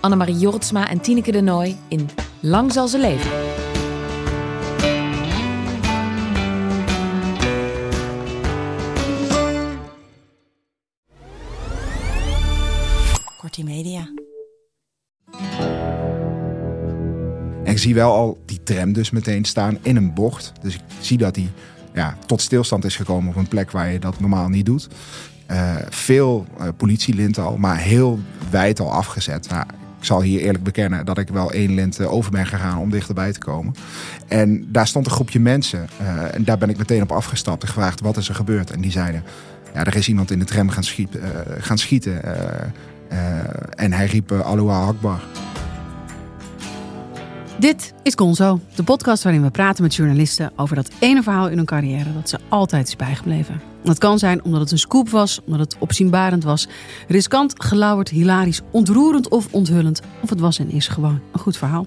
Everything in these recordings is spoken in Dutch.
Annemarie Jortsma en Tineke de Nooi in Lang zal ze leven. Kortie Media. En ik zie wel al die tram dus meteen staan in een bocht. Dus ik zie dat hij ja, tot stilstand is gekomen op een plek waar je dat normaal niet doet. Uh, veel uh, politielinten al, maar heel wijd al afgezet. Nou, ik zal hier eerlijk bekennen dat ik wel één lint uh, over ben gegaan om dichterbij te komen. En daar stond een groepje mensen. en daar ben ik meteen op afgestapt en gevraagd wat is er gebeurd. En die zeiden, ja, er is iemand in de tram gaan, schiet, gaan schieten. en hij riep Aloha Akbar. Dit is Gonzo, de podcast waarin we praten met journalisten over dat ene verhaal in hun carrière dat ze altijd is bijgebleven. Dat kan zijn omdat het een scoop was, omdat het opzienbarend was, riskant, gelauwerd, hilarisch, ontroerend of onthullend. Of het was en is gewoon een goed verhaal.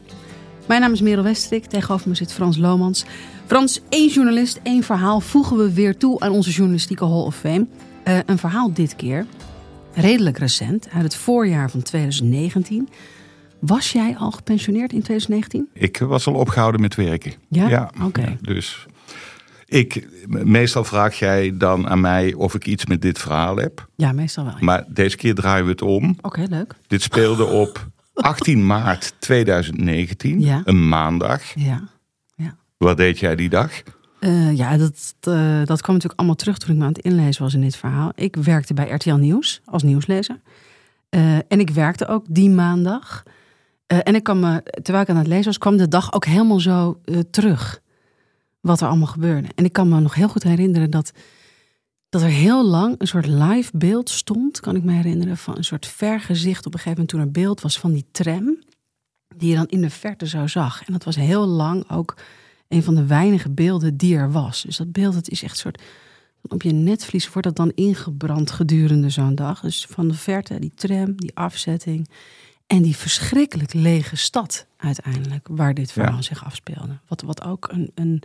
Mijn naam is Merel Westrik, tegenover me zit Frans Lomans. Frans, één journalist, één verhaal voegen we weer toe aan onze journalistieke Hall of Fame. Uh, een verhaal dit keer, redelijk recent, uit het voorjaar van 2019... Was jij al gepensioneerd in 2019? Ik was al opgehouden met werken. Ja? ja Oké. Ja, dus ik, meestal vraag jij dan aan mij of ik iets met dit verhaal heb. Ja, meestal wel. Maar deze keer draaien we het om. Oké, leuk. Dit speelde op 18 maart 2019, ja. een maandag. Ja. ja. Wat deed jij die dag? Uh, ja, dat, uh, dat kwam natuurlijk allemaal terug toen ik me aan het inlezen was in dit verhaal. Ik werkte bij RTL Nieuws als nieuwslezer. Uh, en ik werkte ook die maandag. En ik kwam me, terwijl ik aan het lezen was, kwam de dag ook helemaal zo terug. Wat er allemaal gebeurde. En ik kan me nog heel goed herinneren dat, dat er heel lang een soort live beeld stond. Kan ik me herinneren van een soort vergezicht op een gegeven moment toen er beeld was van die tram. Die je dan in de verte zo zag. En dat was heel lang ook een van de weinige beelden die er was. Dus dat beeld, het is echt een soort. Op je netvlies wordt dat dan ingebrand gedurende zo'n dag. Dus van de verte, die tram, die afzetting. En die verschrikkelijk lege stad uiteindelijk, waar dit verhaal ja. zich afspeelde. Wat, wat ook een, een.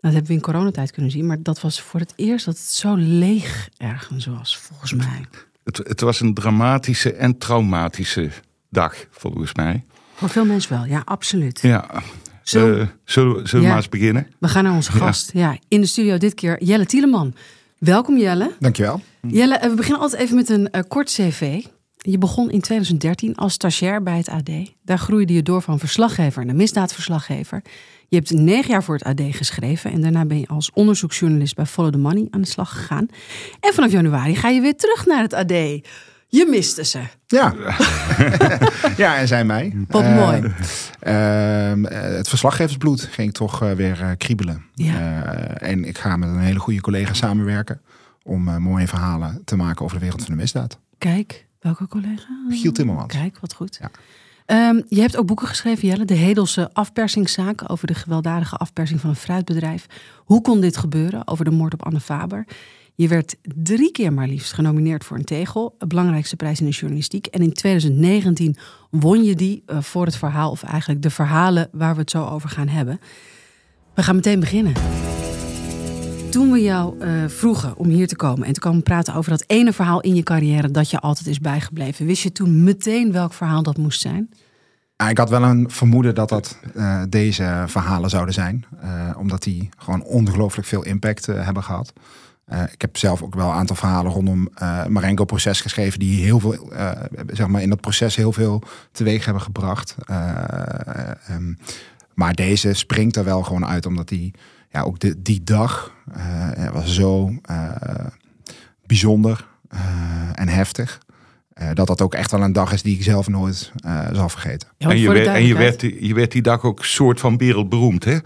Dat hebben we in coronatijd kunnen zien, maar dat was voor het eerst dat het zo leeg ergens was, volgens mij. Het, het was een dramatische en traumatische dag, volgens mij. Voor veel mensen wel, ja, absoluut. Ja. Zo, uh, zullen, zullen we maar eens beginnen? We gaan naar onze gast. Ja. ja, in de studio dit keer Jelle Tieleman. Welkom Jelle. Dankjewel. Jelle, we beginnen altijd even met een uh, kort cv. Je begon in 2013 als stagiair bij het AD. Daar groeide je door van verslaggever naar misdaadverslaggever. Je hebt negen jaar voor het AD geschreven en daarna ben je als onderzoeksjournalist bij Follow the Money aan de slag gegaan. En vanaf januari ga je weer terug naar het AD. Je miste ze. Ja, ja en zij mij. Wat uh, mooi. Uh, het verslaggeversbloed ging toch uh, weer kriebelen. Ja. en ik ga met een hele goede collega samenwerken om mooie verhalen te maken over de wereld van de misdaad. Kijk, Welke collega? Giel Timmermans. Kijk, wat goed. Ja. Um, je hebt ook boeken geschreven, Jelle. De Hedelse afpersingszaak over de gewelddadige afpersing van een fruitbedrijf. Hoe kon dit gebeuren? Over de moord op Anne Faber. Je werd drie keer maar liefst genomineerd voor een tegel. De belangrijkste prijs in de journalistiek. En in 2019 won je die uh, voor het verhaal, of eigenlijk de verhalen waar we het zo over gaan hebben. We gaan meteen beginnen. Toen we jou uh, vroegen om hier te komen en te komen praten over dat ene verhaal in je carrière dat je altijd is bijgebleven, wist je toen meteen welk verhaal dat moest zijn? Ik had wel een vermoeden dat dat uh, deze verhalen zouden zijn, uh, omdat die gewoon ongelooflijk veel impact hebben gehad. ik heb zelf ook wel een aantal verhalen rondom het Marengo-proces geschreven, die heel veel, zeg maar, in dat proces heel veel teweeg hebben gebracht. Um, maar deze springt er wel gewoon uit, omdat die ja, ook de, die dag uh, was zo uh, bijzonder uh, en heftig. dat dat ook echt wel een dag is die ik zelf nooit zal vergeten. Ja, en je, werd, en je, werd, je werd die dag ook soort van wereldberoemd, hè?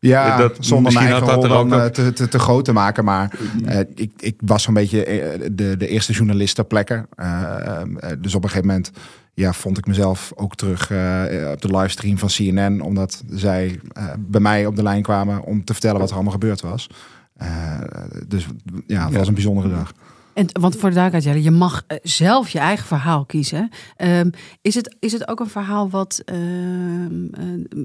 Ja, dat, zonder mijn eigen rol dan ook... te, te, te, groot te maken. Maar uh, ik, ik was zo'n beetje de, de eerste journalist ter plekke. Uh, dus op een gegeven moment ja, vond ik mezelf ook terug eh, op de livestream van CNN. Omdat zij eh, bij mij op de lijn kwamen om te vertellen wat er allemaal gebeurd was. Eh, dus ja, het Ja. was een bijzondere dag. En, want voor de duidelijkheid, Jelle, je mag zelf je eigen verhaal kiezen. Ehm, is, het, is het ook een verhaal wat ehm, eh,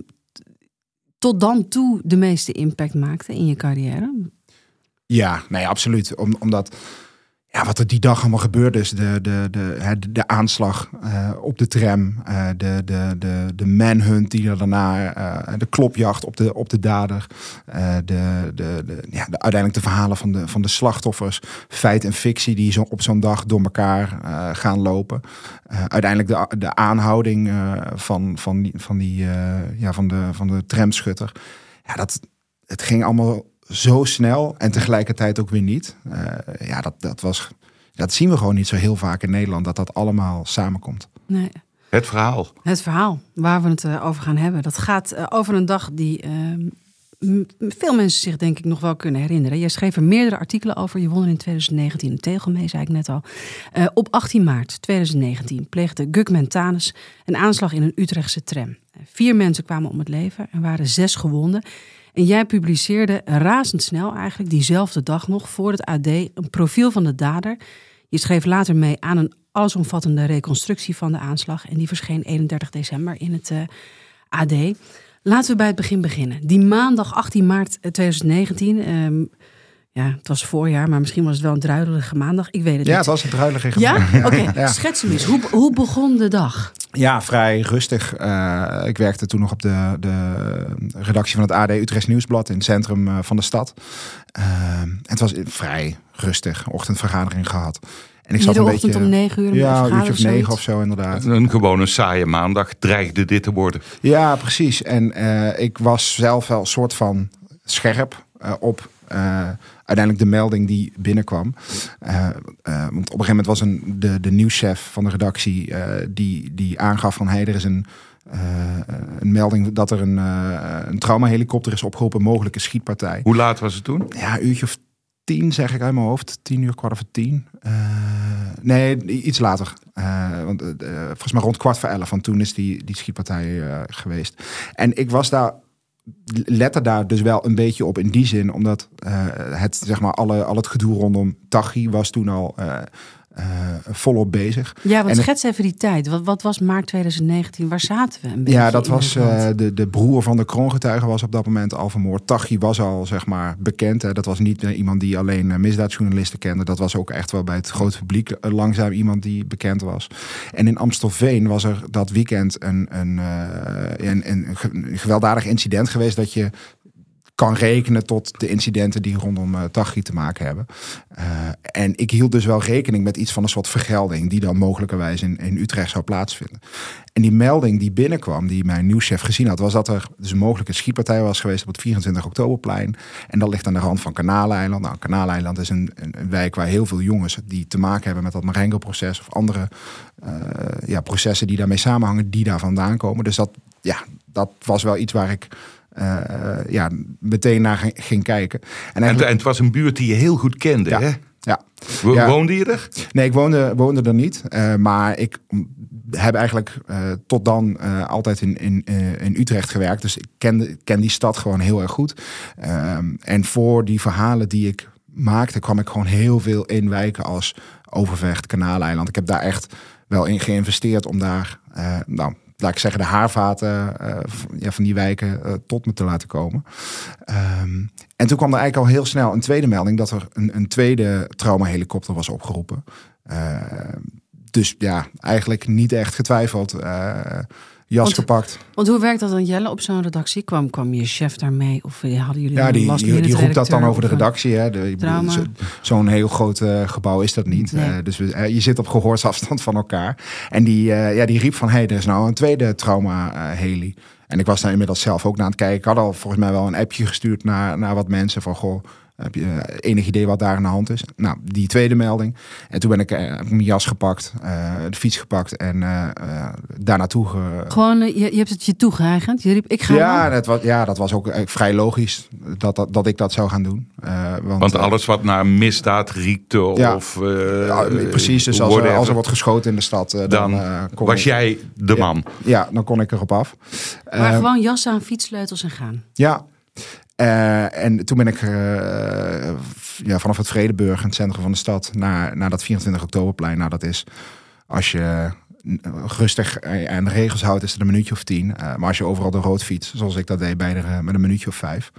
tot dan toe de meeste impact maakte in je carrière? Ja, nee, absoluut. Om, omdat ja, wat er die dag allemaal gebeurde is, de, de, de, de, aanslag eh, op de tram, eh, de, de, de, de manhunt die er daarna, eh, de klopjacht op de, op de dader, de, de, de, ja, de, uiteindelijk de verhalen van de, van de slachtoffers, feit en fictie die zo, op zo'n dag door elkaar gaan lopen. Uiteindelijk de, de aanhouding van, van, van, die, ja, van, de, van de tramschutter. Ja, dat, het ging allemaal zo snel en tegelijkertijd ook weer niet. Eh, ja, dat, dat was. Dat zien we gewoon niet zo heel vaak in Nederland, dat dat allemaal samenkomt. Nee. Het verhaal. Het verhaal waar we het eh, over gaan hebben, dat gaat eh, over een dag die ehm, veel mensen zich denk ik nog wel kunnen herinneren. Jij schreef er meerdere artikelen over. Je won er in 2019 een tegel mee, zei ik net al. Eh, op 18 maart 2019 pleegde Guk Mentanus een aanslag in een Utrechtse tram. Vier mensen kwamen om het leven en waren zes gewonden. En jij publiceerde razendsnel eigenlijk diezelfde dag nog voor het AD een profiel van de dader. Je schreef later mee aan een allesomvattende reconstructie van de aanslag. En die verscheen 31 december in het eh, AD. Laten we bij het begin beginnen. Die maandag 18 maart eh, 2019. ehm, ja, het was voorjaar, maar misschien was het wel een druilerige maandag. Ik weet het Ja, het niet. was een druilige Ja? Oké, Ja. schets hem eens. Hoe, hoe begon de dag? Ja, vrij rustig. Eh, ik werkte toen nog op de, de redactie van het AD Utrechts Nieuwsblad in het centrum eh, van de stad. Eh, en het was vrij rustig. Ochtendvergadering gehad. En ik zat een beetje. om 9 uur. ja, een vergaderen uurtje of negen of zo inderdaad. Een gewone saaie maandag dreigde dit te worden. Ja, precies. En eh, ik was zelf wel een soort van scherp eh, op eh, uiteindelijk de melding die binnenkwam. Eh, eh, want op een gegeven moment was een, de, de nieuwschef van de redactie die, die aangaf van hey, er is een, een melding dat er een, een traumahelikopter is opgeroepen, mogelijke schietpartij. Hoe laat was het toen? Ja, een uurtje of tien zeg ik uit mijn hoofd. Tien uur, kwart over tien. Nee, iets later. Eh, want volgens mij rond kwart voor elf. Want toen is die, die schietpartij geweest. En ik was daar, lette daar dus wel een beetje op in die zin. Omdat eh, het, zeg maar, alle, al het gedoe rondom Tachi was toen al eh, eh, volop bezig. Ja, want En- schets even die tijd. Wat, wat was maart 2019? Waar zaten we een beetje Ja, dat was eh, de, de broer van de kroongetuige was op dat moment al vermoord. Tachi was al zeg maar bekend. Hè. Dat was niet eh, iemand die alleen misdaadjournalisten kende. Dat was ook echt wel bij het grote publiek langzaam iemand die bekend was. En in Amstelveen was er dat weekend een, een, een, een gewelddadig incident geweest dat je kan rekenen tot de incidenten die rondom uh, te maken hebben. Uh, en ik hield dus wel rekening met iets van een soort vergelding die dan mogelijkerwijs in, in Utrecht zou plaatsvinden. En die melding die binnenkwam, die mijn nieuwschef gezien had, was dat er dus een mogelijke schietpartij was geweest op het 24 oktoberplein. En dat ligt aan de rand van Kanaaleiland. Nou, Kanaaleiland is een, een, wijk waar heel veel jongens die te maken hebben met dat Marengo-proces of andere uh, ja, processen die daarmee samenhangen, die daar vandaan komen. Dus dat, ja, dat was wel iets waar ik uh, ja, meteen naar ging kijken. En, en, het was een buurt die je heel goed kende, ja. hè? Ja. Wo ja. Woonde je er? Nee, ik woonde, woonde er niet. Uh, maar ik heb eigenlijk uh, tot dan altijd in, in, in Utrecht gewerkt. Dus ik ken, ken die stad gewoon heel erg goed. en voor die verhalen die ik maakte, kwam ik gewoon heel veel in wijken als Overvecht, Kanaaleiland. Ik heb daar echt wel in geïnvesteerd om daar, nou, laat ik zeggen, de haarvaten uh, ja, van die wijken uh, tot me te laten komen. Um, en toen kwam er eigenlijk al heel snel een tweede melding dat er een, een tweede traumahelikopter was opgeroepen. Uh, dus ja, eigenlijk niet echt getwijfeld. Jas want, gepakt. Want hoe werkt dat dan, Jelle, op zo'n redactie? Kwam, kwam je chef daarmee? Of eh, hadden jullie ja, die, last die, die roept dat dan over de of, redactie. Hè. De, Zo'n zo heel groot uh, gebouw is dat niet. Nee. Uh, dus we, uh, je zit op gehoorsafstand van elkaar. En die, eh, ja, die riep van, hé, hey, er is nou een tweede trauma-heli. En ik was daar inmiddels zelf ook naar aan het kijken. Ik had al volgens mij wel een appje gestuurd naar, naar wat mensen van, goh, Heb je eh, enig idee wat daar aan de hand is? Nou, die tweede melding. En toen ben ik, eh, heb ik mijn jas gepakt, eh, de fiets gepakt en eh, eh, daar naartoe ge... Gewoon, je, je hebt het je toegeëigend. Je riep, ik ga Ja dat, was, ja, dat was ook vrij logisch dat, dat, dat ik dat zou gaan doen. Eh, want Want alles wat naar misdaad riekte Ja. of... eh, ja, precies, dus als er, als er wordt geschoten in de stad, dan, dan eh, kon was ik- jij de man. Ja, dan kon ik erop af. Maar gewoon jas aan, fietssleutels en gaan. Ja. Eh, en toen ben ik eh, ja, vanaf het Vredeburg, in het centrum van de stad, naar, naar dat 24 oktoberplein. Nou, dat is als je eh, rustig aan de regels houdt, is het een minuutje of tien. Maar als je overal de rood fiets, zoals ik dat deed, bij de, met een minuutje of vijf.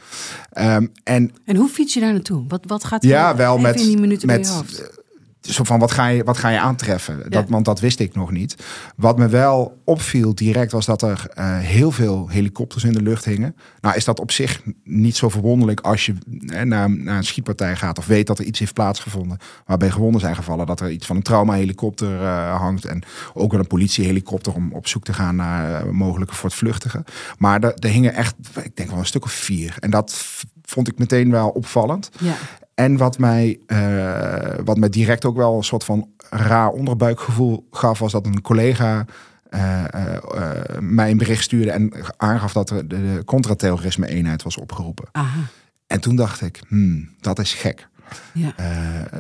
Ehm, en En hoe fiets je daar naartoe? Wat, wat gaat er ja, wel met, in die minuten door je met hoofd? Zo van wat ga je, wat ga je aantreffen? Dat. Want dat wist ik nog niet. Wat me wel opviel direct was dat er eh, heel veel helikopters in de lucht hingen. Nou is dat op zich niet zo verwonderlijk als je eh, naar, naar een schietpartij gaat of weet dat er iets heeft plaatsgevonden waarbij gewonden zijn gevallen. Dat er iets van een traumahelikopter eh hangt en ook wel een politiehelikopter om op zoek te gaan naar eh, mogelijke voortvluchtigen. Maar er, er hingen echt, ik denk wel een stuk of vier. En dat vond ik meteen wel opvallend. Ja. En wat mij, eh, wat mij direct ook wel een soort van raar onderbuikgevoel gaf, was dat een collega eh, eh, mij een bericht stuurde en aangaf dat er de, contraterrorisme eenheid was opgeroepen. Aha. En toen dacht ik, hmm, dat is gek. Ja.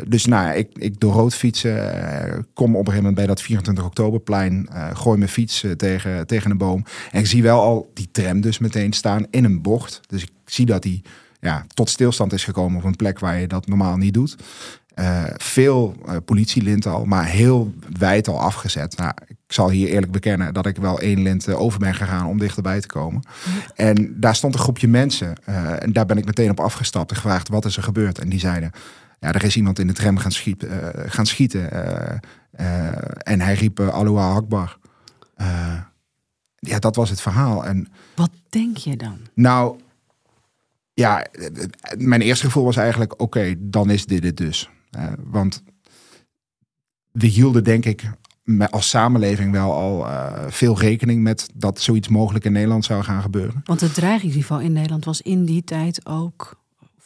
Dus nou, ik, ik door rood fietsen, kom op een gegeven moment bij dat 24 oktoberplein, gooi mijn fiets tegen, tegen een boom. En ik zie wel al die tram dus meteen staan in een bocht. Dus ik zie dat die ja, tot stilstand is gekomen op een plek waar je dat normaal niet doet. Eh, veel eh, politielinten al, maar heel wijd al afgezet. Nou, ik zal hier eerlijk bekennen dat ik wel één lint eh, over ben gegaan om dichterbij te komen. En daar stond een groepje mensen. en daar ben ik meteen op afgestapt en gevraagd wat is er gebeurd. En die zeiden, ja, er is iemand in de tram gaan schieten. gaan schieten en hij riep uh, Aloha Akbar. Ja, dat was het verhaal. En Wat denk je dan? nou, ja, mijn eerste gevoel was eigenlijk, oké, dan is dit het dus. Eh, want we hielden denk ik als samenleving wel al eh, veel rekening met dat zoiets mogelijk in Nederland zou gaan gebeuren. Want het dreigingsniveau in Nederland was in die tijd ook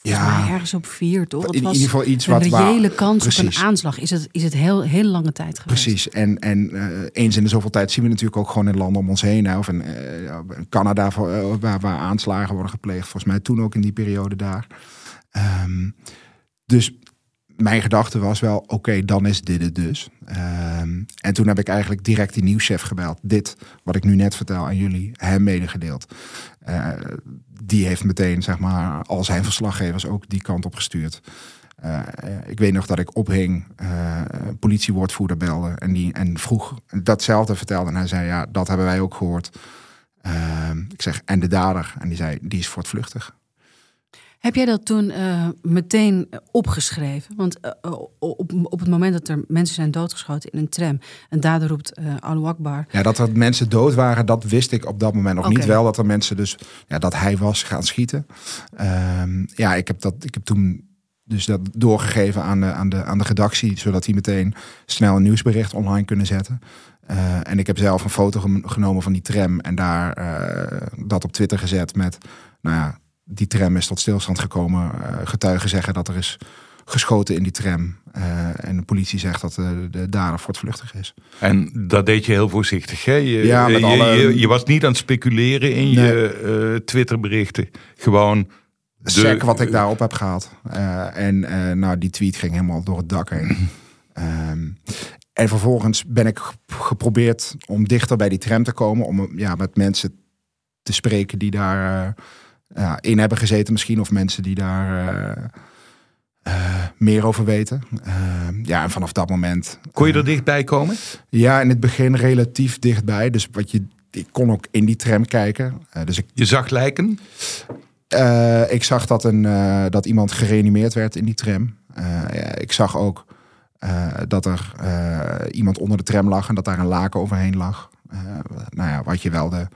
Ja. mij ergens op vier, toch? In was ieder geval iets een wat waar- reële kans op Precies. een aanslag. Is het, is het heel, heel lange tijd geweest. Precies. En, en eh, eens in de zoveel tijd zien we natuurlijk ook gewoon in landen om ons heen. Hè, of in eh, in Canada, eh, waar, waar aanslagen worden gepleegd. Volgens mij toen ook in die periode daar. Ehm, dus mijn gedachte was wel, oké, dan is dit het dus. Ehm, en toen heb ik eigenlijk direct die nieuwschef gebeld. Dit, wat ik nu net vertel aan jullie, hem medegedeeld. Eh, die heeft meteen, zeg maar, al zijn verslaggevers ook die kant op gestuurd. Eh, ik weet nog dat ik ophing, eh, politiewoordvoerder belde en, die, en vroeg datzelfde vertelde. En hij zei, ja, dat hebben wij ook gehoord. Ehm, ik zeg, en de dader? En die zei, die is voortvluchtig. Heb jij dat toen eh, meteen eh, opgeschreven? Want eh, op, op het moment dat er mensen zijn doodgeschoten in een tram... en dader roept Akbar... Ja, dat er mensen dood waren, dat wist ik op dat moment nog niet. Wel dat er mensen dus, ja, dat hij was gaan schieten. Ehm, ja, ik heb, dat, ik heb toen dus dat doorgegeven aan de, aan, de, aan de redactie, zodat die meteen snel een nieuwsbericht online kunnen zetten. En ik heb zelf een foto genomen van die tram en daar dat op Twitter gezet met, nou ja, die tram is tot stilstand gekomen. Eh, getuigen zeggen dat er is geschoten in die tram. Eh, en de politie zegt dat de, de dader voortvluchtig is. En dat deed je heel voorzichtig. Hè? Je, Ja, met je, alle- je, je was niet aan het speculeren in je eh, Twitterberichten. Gewoon de- wat ik daarop heb gehaald. Eh, en eh, nou, die tweet ging helemaal door het dak heen. Ehm, en vervolgens ben ik ge- geprobeerd om dichter bij die tram te komen. Om ja, met mensen te spreken die daar eh, ja, in hebben gezeten misschien. Of mensen die daar eh, eh, meer over weten. Ehm, ja, en vanaf dat moment... Kon je eh, er dichtbij komen? Ja, in het begin relatief dichtbij. Dus wat je... Ik kon ook in die tram kijken. Eh, dus ik Je zag lijken? eh, ik zag dat, een, eh, dat iemand gereanimeerd werd in die tram. Eh, ja, ik zag ook eh, dat er eh, iemand onder de tram lag en dat daar een laken overheen lag. Eh, nou ja, wat je wel de.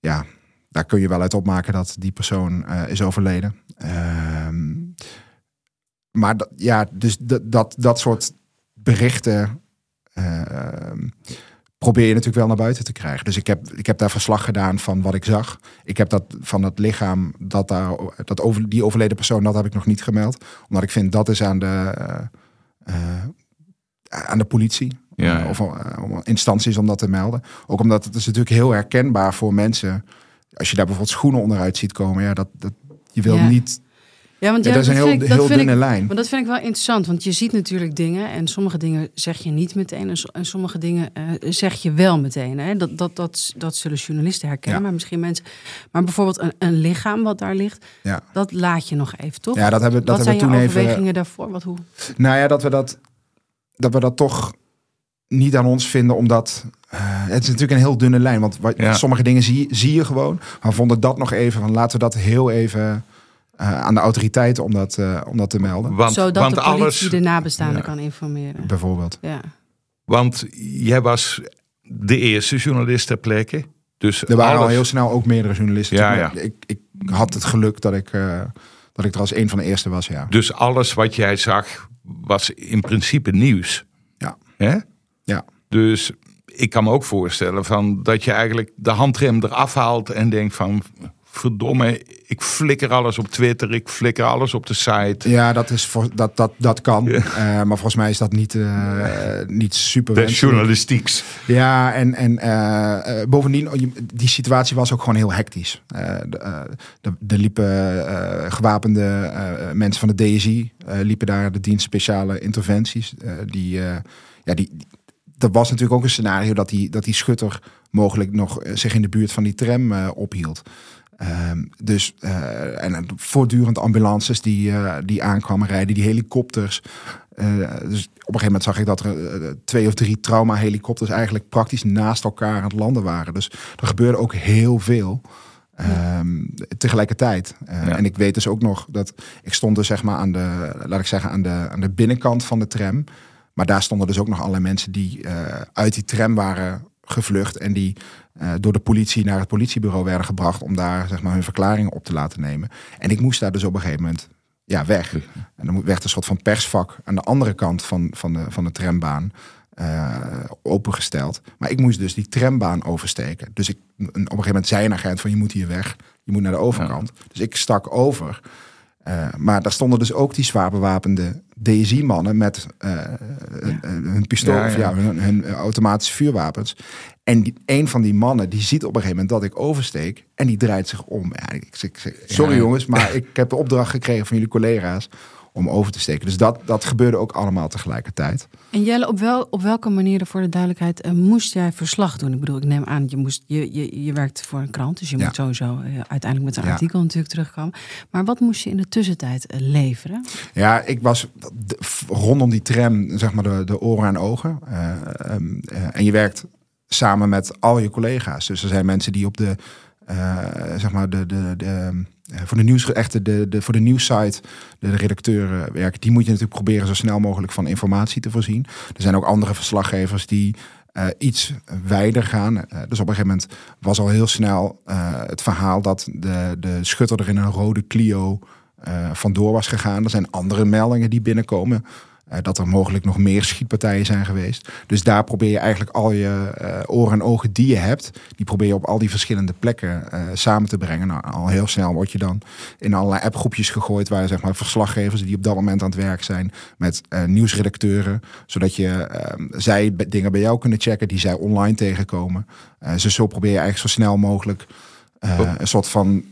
Ja, daar kun je wel uit opmaken dat die persoon eh, is overleden. Ehm, maar dat, ja, dus dat, dat, dat soort berichten. ehm, probeer je natuurlijk wel naar buiten te krijgen. Dus ik heb, ik heb daar verslag gedaan van wat ik zag. Ik heb dat van het lichaam, dat daar, dat over, die overleden persoon, dat heb ik nog niet gemeld. Omdat ik vind dat is aan de, uh, aan de politie. Ja, Of uh, instanties om dat te melden. Ook omdat het is natuurlijk heel herkenbaar voor mensen. Als je daar bijvoorbeeld schoenen onderuit ziet komen. Ja, dat, dat, je wil Ja. niet... Ja, want Ja, ja, dat is een heel, ik, heel dunne ik, lijn. Maar dat vind ik wel interessant, want je ziet natuurlijk dingen en sommige dingen zeg je niet meteen en, en sommige dingen eh, zeg je wel meteen. Hè? Dat, dat, dat, dat zullen journalisten herkennen, maar misschien mensen. Maar bijvoorbeeld een, een lichaam wat daar ligt, Ja. dat laat je nog even, toch? Ja, dat hebben, dat wat hebben zijn we je toen even... overwegingen daarvoor? Wat, hoe? Nou ja, dat we dat, dat we dat toch niet aan ons vinden, omdat eh, het is natuurlijk een heel dunne lijn. Want wat, Ja. sommige dingen zie, zie je gewoon. Maar we vonden dat nog even van laten we dat heel even eh, aan de autoriteiten om dat, eh, om dat te melden. Want, Zodat want de politie alles, de nabestaanden Ja. kan informeren. Bijvoorbeeld. Ja. want jij was de eerste journalist ter plekke. Dus Er waren al heel snel ook meerdere journalisten. Ja, Ik, ik had het geluk dat ik, eh, dat ik er als een van de eerste was, ja. Dus alles wat jij zag was in principe nieuws. Ja. Hè? Ja. Dus ik kan me ook voorstellen van dat je eigenlijk de handrem eraf haalt en denkt van verdomme, ik flikker alles op Twitter, ik flikker alles op de site. Ja, dat, is voor, dat, dat, dat kan. Eh, maar volgens mij is dat niet, eh, niet super De journalistieks. Ja, en, en eh, bovendien, oh, die situatie was ook gewoon heel hectisch. Er liepen gewapende mensen van de DSI, liepen daar de dienst speciale interventies. die, ja, die, die- er was natuurlijk ook een scenario dat die, dat die schutter mogelijk nog eh, zich in de buurt van die tram eh, ophield. Ehm, dus eh, en voortdurend ambulances die, die aankwamen rijden, die helikopters. Dus op een gegeven moment zag ik dat er twee of drie trauma-helikopters eigenlijk praktisch naast elkaar aan het landen waren. Dus er gebeurde ook heel veel. ehm, tegelijkertijd. Ja. En ik weet dus ook nog dat ik stond dus zeg maar aan de, laat ik zeggen, aan de, aan de binnenkant van de tram. Maar daar stonden dus ook nog allerlei mensen die eh, uit die tram waren gevlucht en die eh, door de politie naar het politiebureau werden gebracht om daar zeg maar hun verklaringen op te laten nemen. En ik moest daar dus op een gegeven moment ja, weg. En dan werd een soort van persvak aan de andere kant van, van, de, van de trambaan eh, opengesteld. Maar ik moest dus die trambaan oversteken. Dus ik, op een gegeven moment zei een agent van je moet hier weg. Je moet naar de overkant. Dus ik stak over. Eh, maar daar stonden dus ook die zwaar bewapende DSI-mannen met eh, eh, hun pistool, Ja, of ja. ja, hun, hun automatische vuurwapens. En die, een van die mannen die ziet op een gegeven moment dat ik oversteek en die draait zich om. Ja, ik, ik, ik- sorry Ja. jongens, maar ik heb de opdracht gekregen van jullie collega's om over te steken. Dus dat, dat gebeurde ook allemaal tegelijkertijd. En Jelle, op, wel, op welke manier, voor de duidelijkheid, eh, moest jij verslag doen? Ik bedoel, ik neem aan, je, moest, je, je, je werkt voor een krant, dus je Ja. moet sowieso eh, uiteindelijk met een Ja. artikel natuurlijk terugkomen. Maar wat moest je in de tussentijd eh, leveren? Ja, ik was de- rondom die tram, zeg maar, de, de oren en ogen. Eh, ehm, eh, en je werkt samen met al je collega's. Dus er zijn mensen die op de, eh, zeg maar, de, de, de, eh, voor de nieuws, echt de, de, voor de nieuwssite, de, de redacteuren werken. Die moet je natuurlijk proberen zo snel mogelijk van informatie te voorzien. Er zijn ook andere verslaggevers die eh, iets wijder gaan. Eh, dus op een gegeven moment was al heel snel eh, het verhaal dat de, de schutter er in een rode Clio eh, vandoor was gegaan. Er zijn andere meldingen die binnenkomen. Eh, dat er mogelijk nog meer schietpartijen zijn geweest. Dus daar probeer je eigenlijk al je eh, oren en ogen die je hebt, die probeer je op al die verschillende plekken eh, samen te brengen. Nou, al heel snel word je dan in allerlei appgroepjes gegooid, waar zeg maar verslaggevers die op dat moment aan het werk zijn, met nieuwsredacteuren, zodat je eh, zij dingen bij jou kunnen checken die zij online tegenkomen. Dus zo probeer je eigenlijk zo snel mogelijk een soort van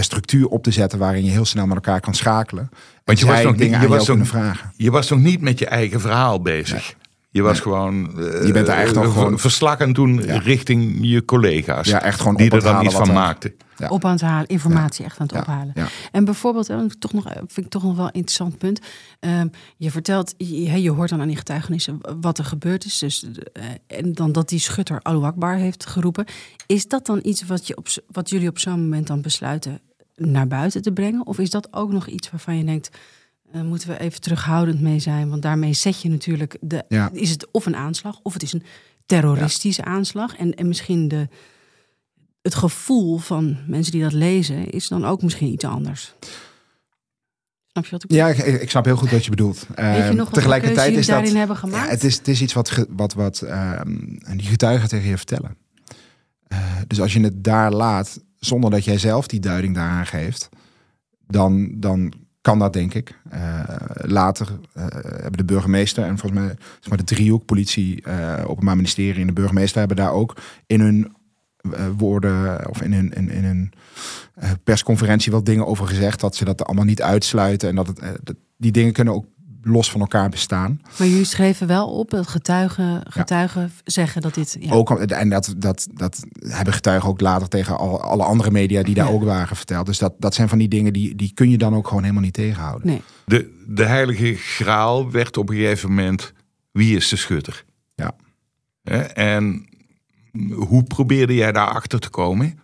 structuur op te zetten waarin je heel snel met elkaar kan schakelen. Want je was nog dingen je was nog- vragen. Je was nog niet met je eigen verhaal bezig. Je was gewoon. eh, Je bent er echt al eh, gewoon- verslag aan doen Ja. richting je collega's. Ja, echt gewoon die er dan iets wat van er- maakten. Ja. Op aan het halen, informatie echt aan het Ja, ophalen. ja. En bijvoorbeeld, eh, toch nog, eh, vind ik toch nog wel een interessant punt. Ehm, je vertelt, je, je hoort dan aan die getuigenissen wat er gebeurd is. Dus, eh, en dan dat die schutter Allahu Akbar heeft geroepen. Is dat dan iets wat, je op, wat jullie op zo'n moment dan besluiten naar buiten te brengen? Of is dat ook nog iets waarvan je denkt, eh, moeten we even terughoudend mee zijn? Want daarmee zet je natuurlijk, de, Ja. is het of een aanslag of het is een terroristische aanslag. En, en misschien de, het gevoel van mensen die dat lezen is dan ook misschien iets anders. Snap je wat ik Ja, ik, ik snap heel goed wat je bedoelt. Je Ehm, tegelijkertijd is dat. daarin hebben gemaakt? Ja, het, is, het is iets wat, wat, wat ehm, die getuigen tegen je vertellen. Eh, dus als je het daar laat, zonder dat jij zelf die duiding daaraan geeft, dan, dan kan dat, denk ik. Eh, later eh, hebben de burgemeester en volgens mij zeg maar de driehoek, politie, eh openbaar ministerie en de burgemeester hebben daar ook in hun woorden of in hun, in, in hun persconferentie wat dingen over gezegd. Dat ze dat allemaal niet uitsluiten en dat, het, die dingen kunnen ook los van elkaar bestaan. Maar jullie schreven wel op dat getuigen, getuigen zeggen dat dit. Ja. Ook, en dat, dat, dat hebben getuigen ook later tegen al, alle andere media die daar Ja. ook waren verteld. Dus dat, dat zijn van die dingen die, die kun je dan ook gewoon helemaal niet tegenhouden. Nee. De, de heilige graal werd op een gegeven moment, wie is de schutter? Ja. Hè, En hoe probeerde jij daarachter te komen?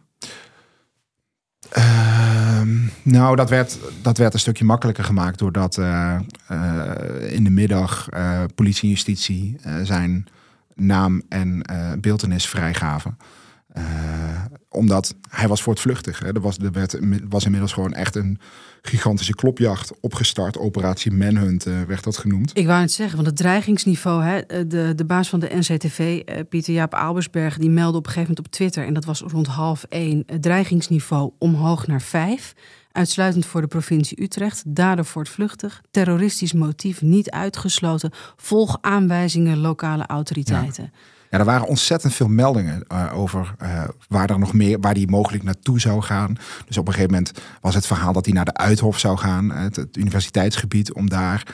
Ehm, nou, dat werd, dat werd een stukje makkelijker gemaakt doordat eh, eh, in de middag eh, politie en justitie zijn naam en beeldenis vrijgaven. Eh, omdat hij was voortvluchtig. Hè. Er, was, er werd, was inmiddels gewoon echt een gigantische klopjacht opgestart. Operatie Manhunt eh, werd dat genoemd. Ik wou het zeggen, want het dreigingsniveau, hè, eh, de, de baas van de NCTV, Pieter Jaap Albersberg, die meldde op een gegeven moment op Twitter, en dat was rond half één, het dreigingsniveau omhoog naar vijf. Uitsluitend voor de provincie Utrecht, dader voortvluchtig, terroristisch motief niet uitgesloten, volg aanwijzingen lokale autoriteiten. Ja, er waren ontzettend veel meldingen eh, over eh, waar er nog meer, waar die mogelijk naartoe zou gaan. Dus op een gegeven moment was het verhaal dat hij naar de Uithof zou gaan, eh, het, universiteitsgebied, om daar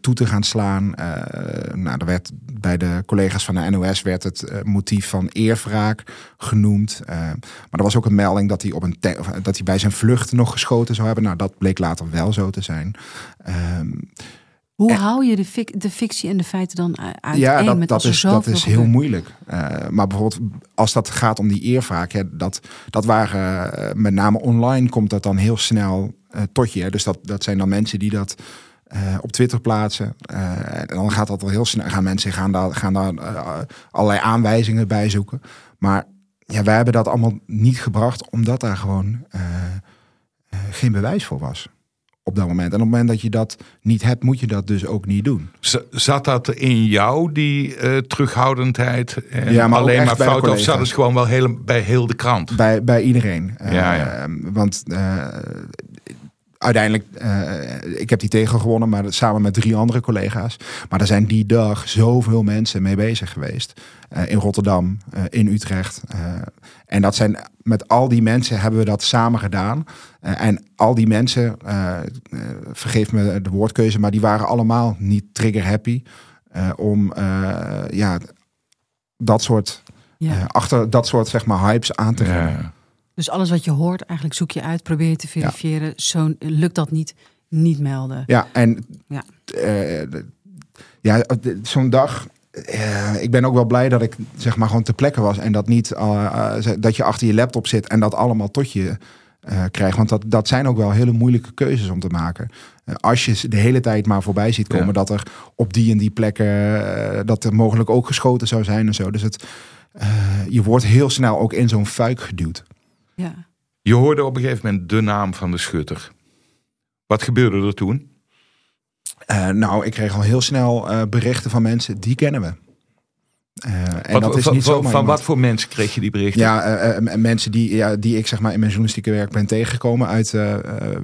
toe te gaan slaan. Nou, er werd bij de collega's van de NOS werd het motief van eerwraak genoemd. Maar er was ook een melding dat hij, op een dat hij bij zijn vlucht nog geschoten zou hebben. Nou, dat bleek later wel zo te zijn. Hoe hou je de, fic- de fictie en de feiten dan u- uiteen? Ja, dat, met dat is, dat is heel gebeurt? moeilijk. Eh, maar bijvoorbeeld als dat gaat om die eervaak, ja, dat, dat waren eh, met name online komt dat dan heel snel eh, tot je. hè. Dus dat, dat zijn dan mensen die dat op Twitter plaatsen. En dan gaat dat al heel snel. Gaan mensen gaan daar, gaan daar allerlei aanwijzingen bij zoeken. Maar ja, wij hebben dat allemaal niet gebracht, omdat daar gewoon geen bewijs voor was. Op dat moment. En op het moment dat je dat niet hebt, moet je dat dus ook niet doen. Z- Zat dat in jou, die eh, terughoudendheid? En Ja, maar alleen maar fout? Of zat het gewoon wel heel, bij heel de krant? Bij, bij iedereen. Eh, Ja, ja. Want eh, uiteindelijk, eh, ik heb die tegen gewonnen, maar samen met drie andere collega's. Maar er zijn die dag zoveel mensen mee bezig geweest. Eh, in Rotterdam, eh, in Utrecht. Eh, en dat zijn, met al die mensen hebben we dat samen gedaan. Eh, en al die mensen, vergeef me de woordkeuze, maar die waren allemaal niet trigger happy. eh, om eh, ja, dat soort, Ja. eh, achter dat soort zeg maar, hypes aan te gaan. Ja. Dus alles wat je hoort, eigenlijk zoek je uit, probeer je te verifiëren. Zo lukt dat niet, niet melden. Ja, en Ja. eh, ja, zo'n dag. eh, ik ben ook wel blij dat ik zeg maar gewoon ter plekke was en dat niet eh, dat je achter je laptop zit en dat allemaal tot je eh, krijgt. Want dat, dat zijn ook wel hele moeilijke keuzes om te maken. Als je de hele tijd maar voorbij ziet komen Ja. dat er op die en die plekken eh, dat er mogelijk ook geschoten zou zijn en zo. Dus het, eh, je wordt heel snel ook in zo'n fuik geduwd. Ja. Je hoorde op een gegeven moment de naam van de schutter. Wat gebeurde er toen? Eh, nou, ik kreeg al heel snel eh, berichten van mensen die kennen we. Eh, en Wat- dat is van, niet van- wat voor mensen kreeg je die berichten? Ja, eh, eh, mensen die, ja, die ik zeg maar in mijn journalistieke werk ben tegengekomen uit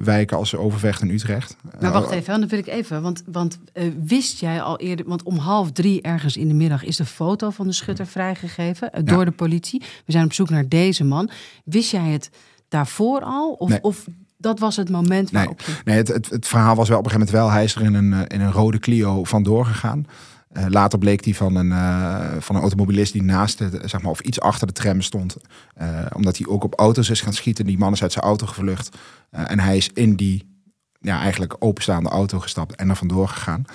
wijken als Overvecht en Utrecht. Maar wacht even, dan wil ik even. Want, want wist jij al eerder, want om half drie ergens in de middag is de foto van de schutter vrijgegeven door de politie. We zijn op zoek naar deze man. Wist jij het daarvoor al? Of, Nee. of dat was het moment Nee. waarop je... Nee, het, het, het verhaal was wel op een gegeven moment wel. Hij is er in een, in een rode Clio vandoor gegaan. Eh, later bleek hij van een, eh, van een automobilist die naast de, zeg maar, of iets achter de tram stond. Eh, omdat hij ook op auto's is gaan schieten. Die man is uit zijn auto gevlucht. En hij is in die ja, eigenlijk openstaande auto gestapt en er vandoor gegaan.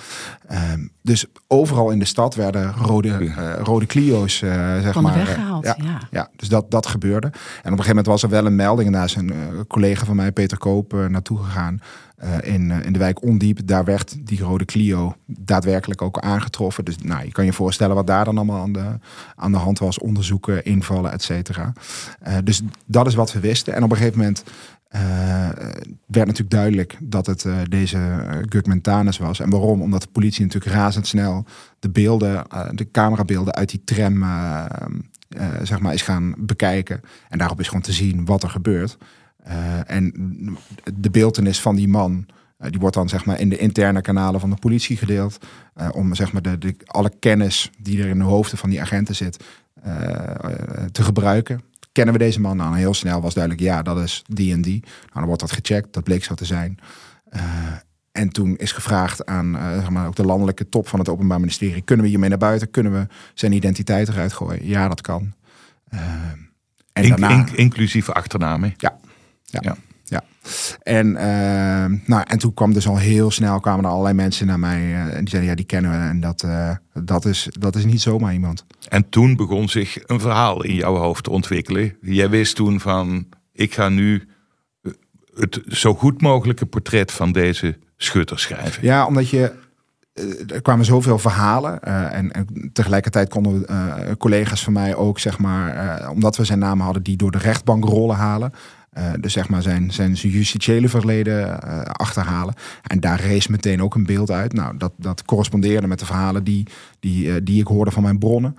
Ehm, dus overal in de stad werden rode, eh, rode Clio's eh, zeg Van de maar, weg eh, gehaald, ja, ja. ja, dus dat, dat gebeurde. En op een gegeven moment was er wel een melding. En daar is een eh, collega van mij, Peter Koop, naartoe gegaan. eh, in, in de wijk Ondiep. Daar werd die rode Clio daadwerkelijk ook aangetroffen. Dus nou, je kan je voorstellen wat daar dan allemaal aan de, aan de hand was. Onderzoeken, invallen, et cetera. Eh, dus dat is wat we wisten. En op een gegeven moment werd natuurlijk duidelijk dat het uh, deze Gugman was. En waarom? Omdat de politie natuurlijk razendsnel de beelden, de camerabeelden uit die tram zeg maar, is gaan bekijken. En daarop is gewoon te zien wat er gebeurt. en de beeldenis van die man, die wordt dan zeg maar in de interne kanalen van de politie gedeeld. om zeg maar de, alle kennis die er in de hoofden van die agenten zit, te gebruiken kennen we deze man? Nou, heel snel was duidelijk, ja, dat is die en die. Nou, dan wordt dat gecheckt, dat bleek zo te zijn. Uh, en toen is gevraagd aan uh, zeg maar, ook de landelijke top van het Openbaar Ministerie: kunnen we hiermee naar buiten? Kunnen we zijn identiteit eruit gooien? Ja, dat kan. Uh, en in, daarna, inclusief achternaam. Ja, ja. ja. Ja, en, uh, nou, en toen kwam dus al heel snel kwamen er allerlei mensen naar mij uh, en die zeiden ja, die kennen we en dat, uh, dat, is, dat is niet zomaar iemand. En toen begon zich een verhaal in jouw hoofd te ontwikkelen. Jij wist toen van ik ga nu het zo goed mogelijke portret van deze schutter schrijven. Ja, omdat je er kwamen zoveel verhalen. en, en, tegelijkertijd konden uh, collega's van mij ook, zeg maar, omdat we zijn naam hadden, die door de rechtbank rollen halen. Uh, dus zeg maar zijn, zijn justitiële verleden uh, achterhalen. En daar rees meteen ook een beeld uit. Nou, dat, dat correspondeerde met de verhalen die, die, uh, die ik hoorde van mijn bronnen.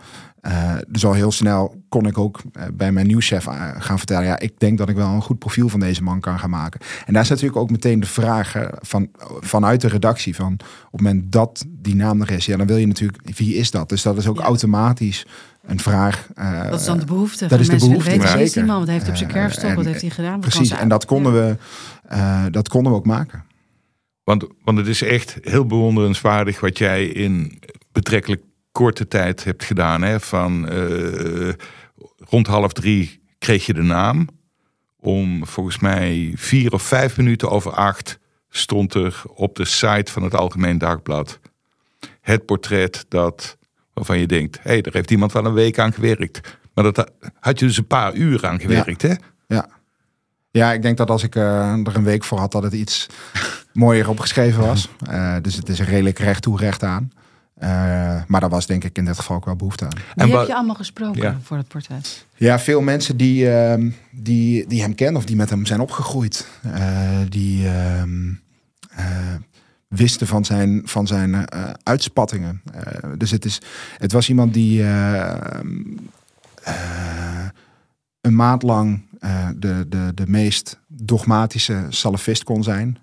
dus al heel snel kon ik ook bij mijn nieuwschef gaan vertellen... ja, ik denk dat ik wel een goed profiel van deze man kan gaan maken. En daar is natuurlijk ook meteen de vraag van, vanuit de redactie... van op het moment dat die naam er is... ja, dan wil je natuurlijk, wie is dat? Dus dat is ook ja. automatisch een vraag. Uh, dat is dan de behoefte. Dat is de behoefte. Weten, wie is die man? Wat heeft hij op zijn kerfstok? Uh, wat heeft hij gedaan? Wat precies. En dat konden, we, uh, dat konden we ook maken. Want, want het is echt heel bewonderenswaardig wat jij in betrekkelijk korte tijd hebt gedaan. Hè? Van rond half drie kreeg je de naam. Om volgens mij vier of vijf minuten over acht stond er op de site van het Algemeen Dagblad het portret dat waarvan je denkt, hé, hey, daar heeft iemand wel een week aan gewerkt. Maar dat had je dus een paar uur aan gewerkt, ja. hè? Ja. Ja, ik denk dat als ik uh, er een week voor had, dat het iets mooier opgeschreven was. Uh, dus het is redelijk recht toe, recht aan. Uh, maar daar was denk ik in dit geval ook wel behoefte aan. En Wie heb je allemaal gesproken ja. voor het portret? Ja, veel mensen die, uh, die, die hem kennen of die met hem zijn opgegroeid. die ehm, wisten van zijn, van zijn uh, uitspattingen. Uh, dus het, is, het was iemand die uh, een maand lang de, de, de meest dogmatische salafist kon zijn.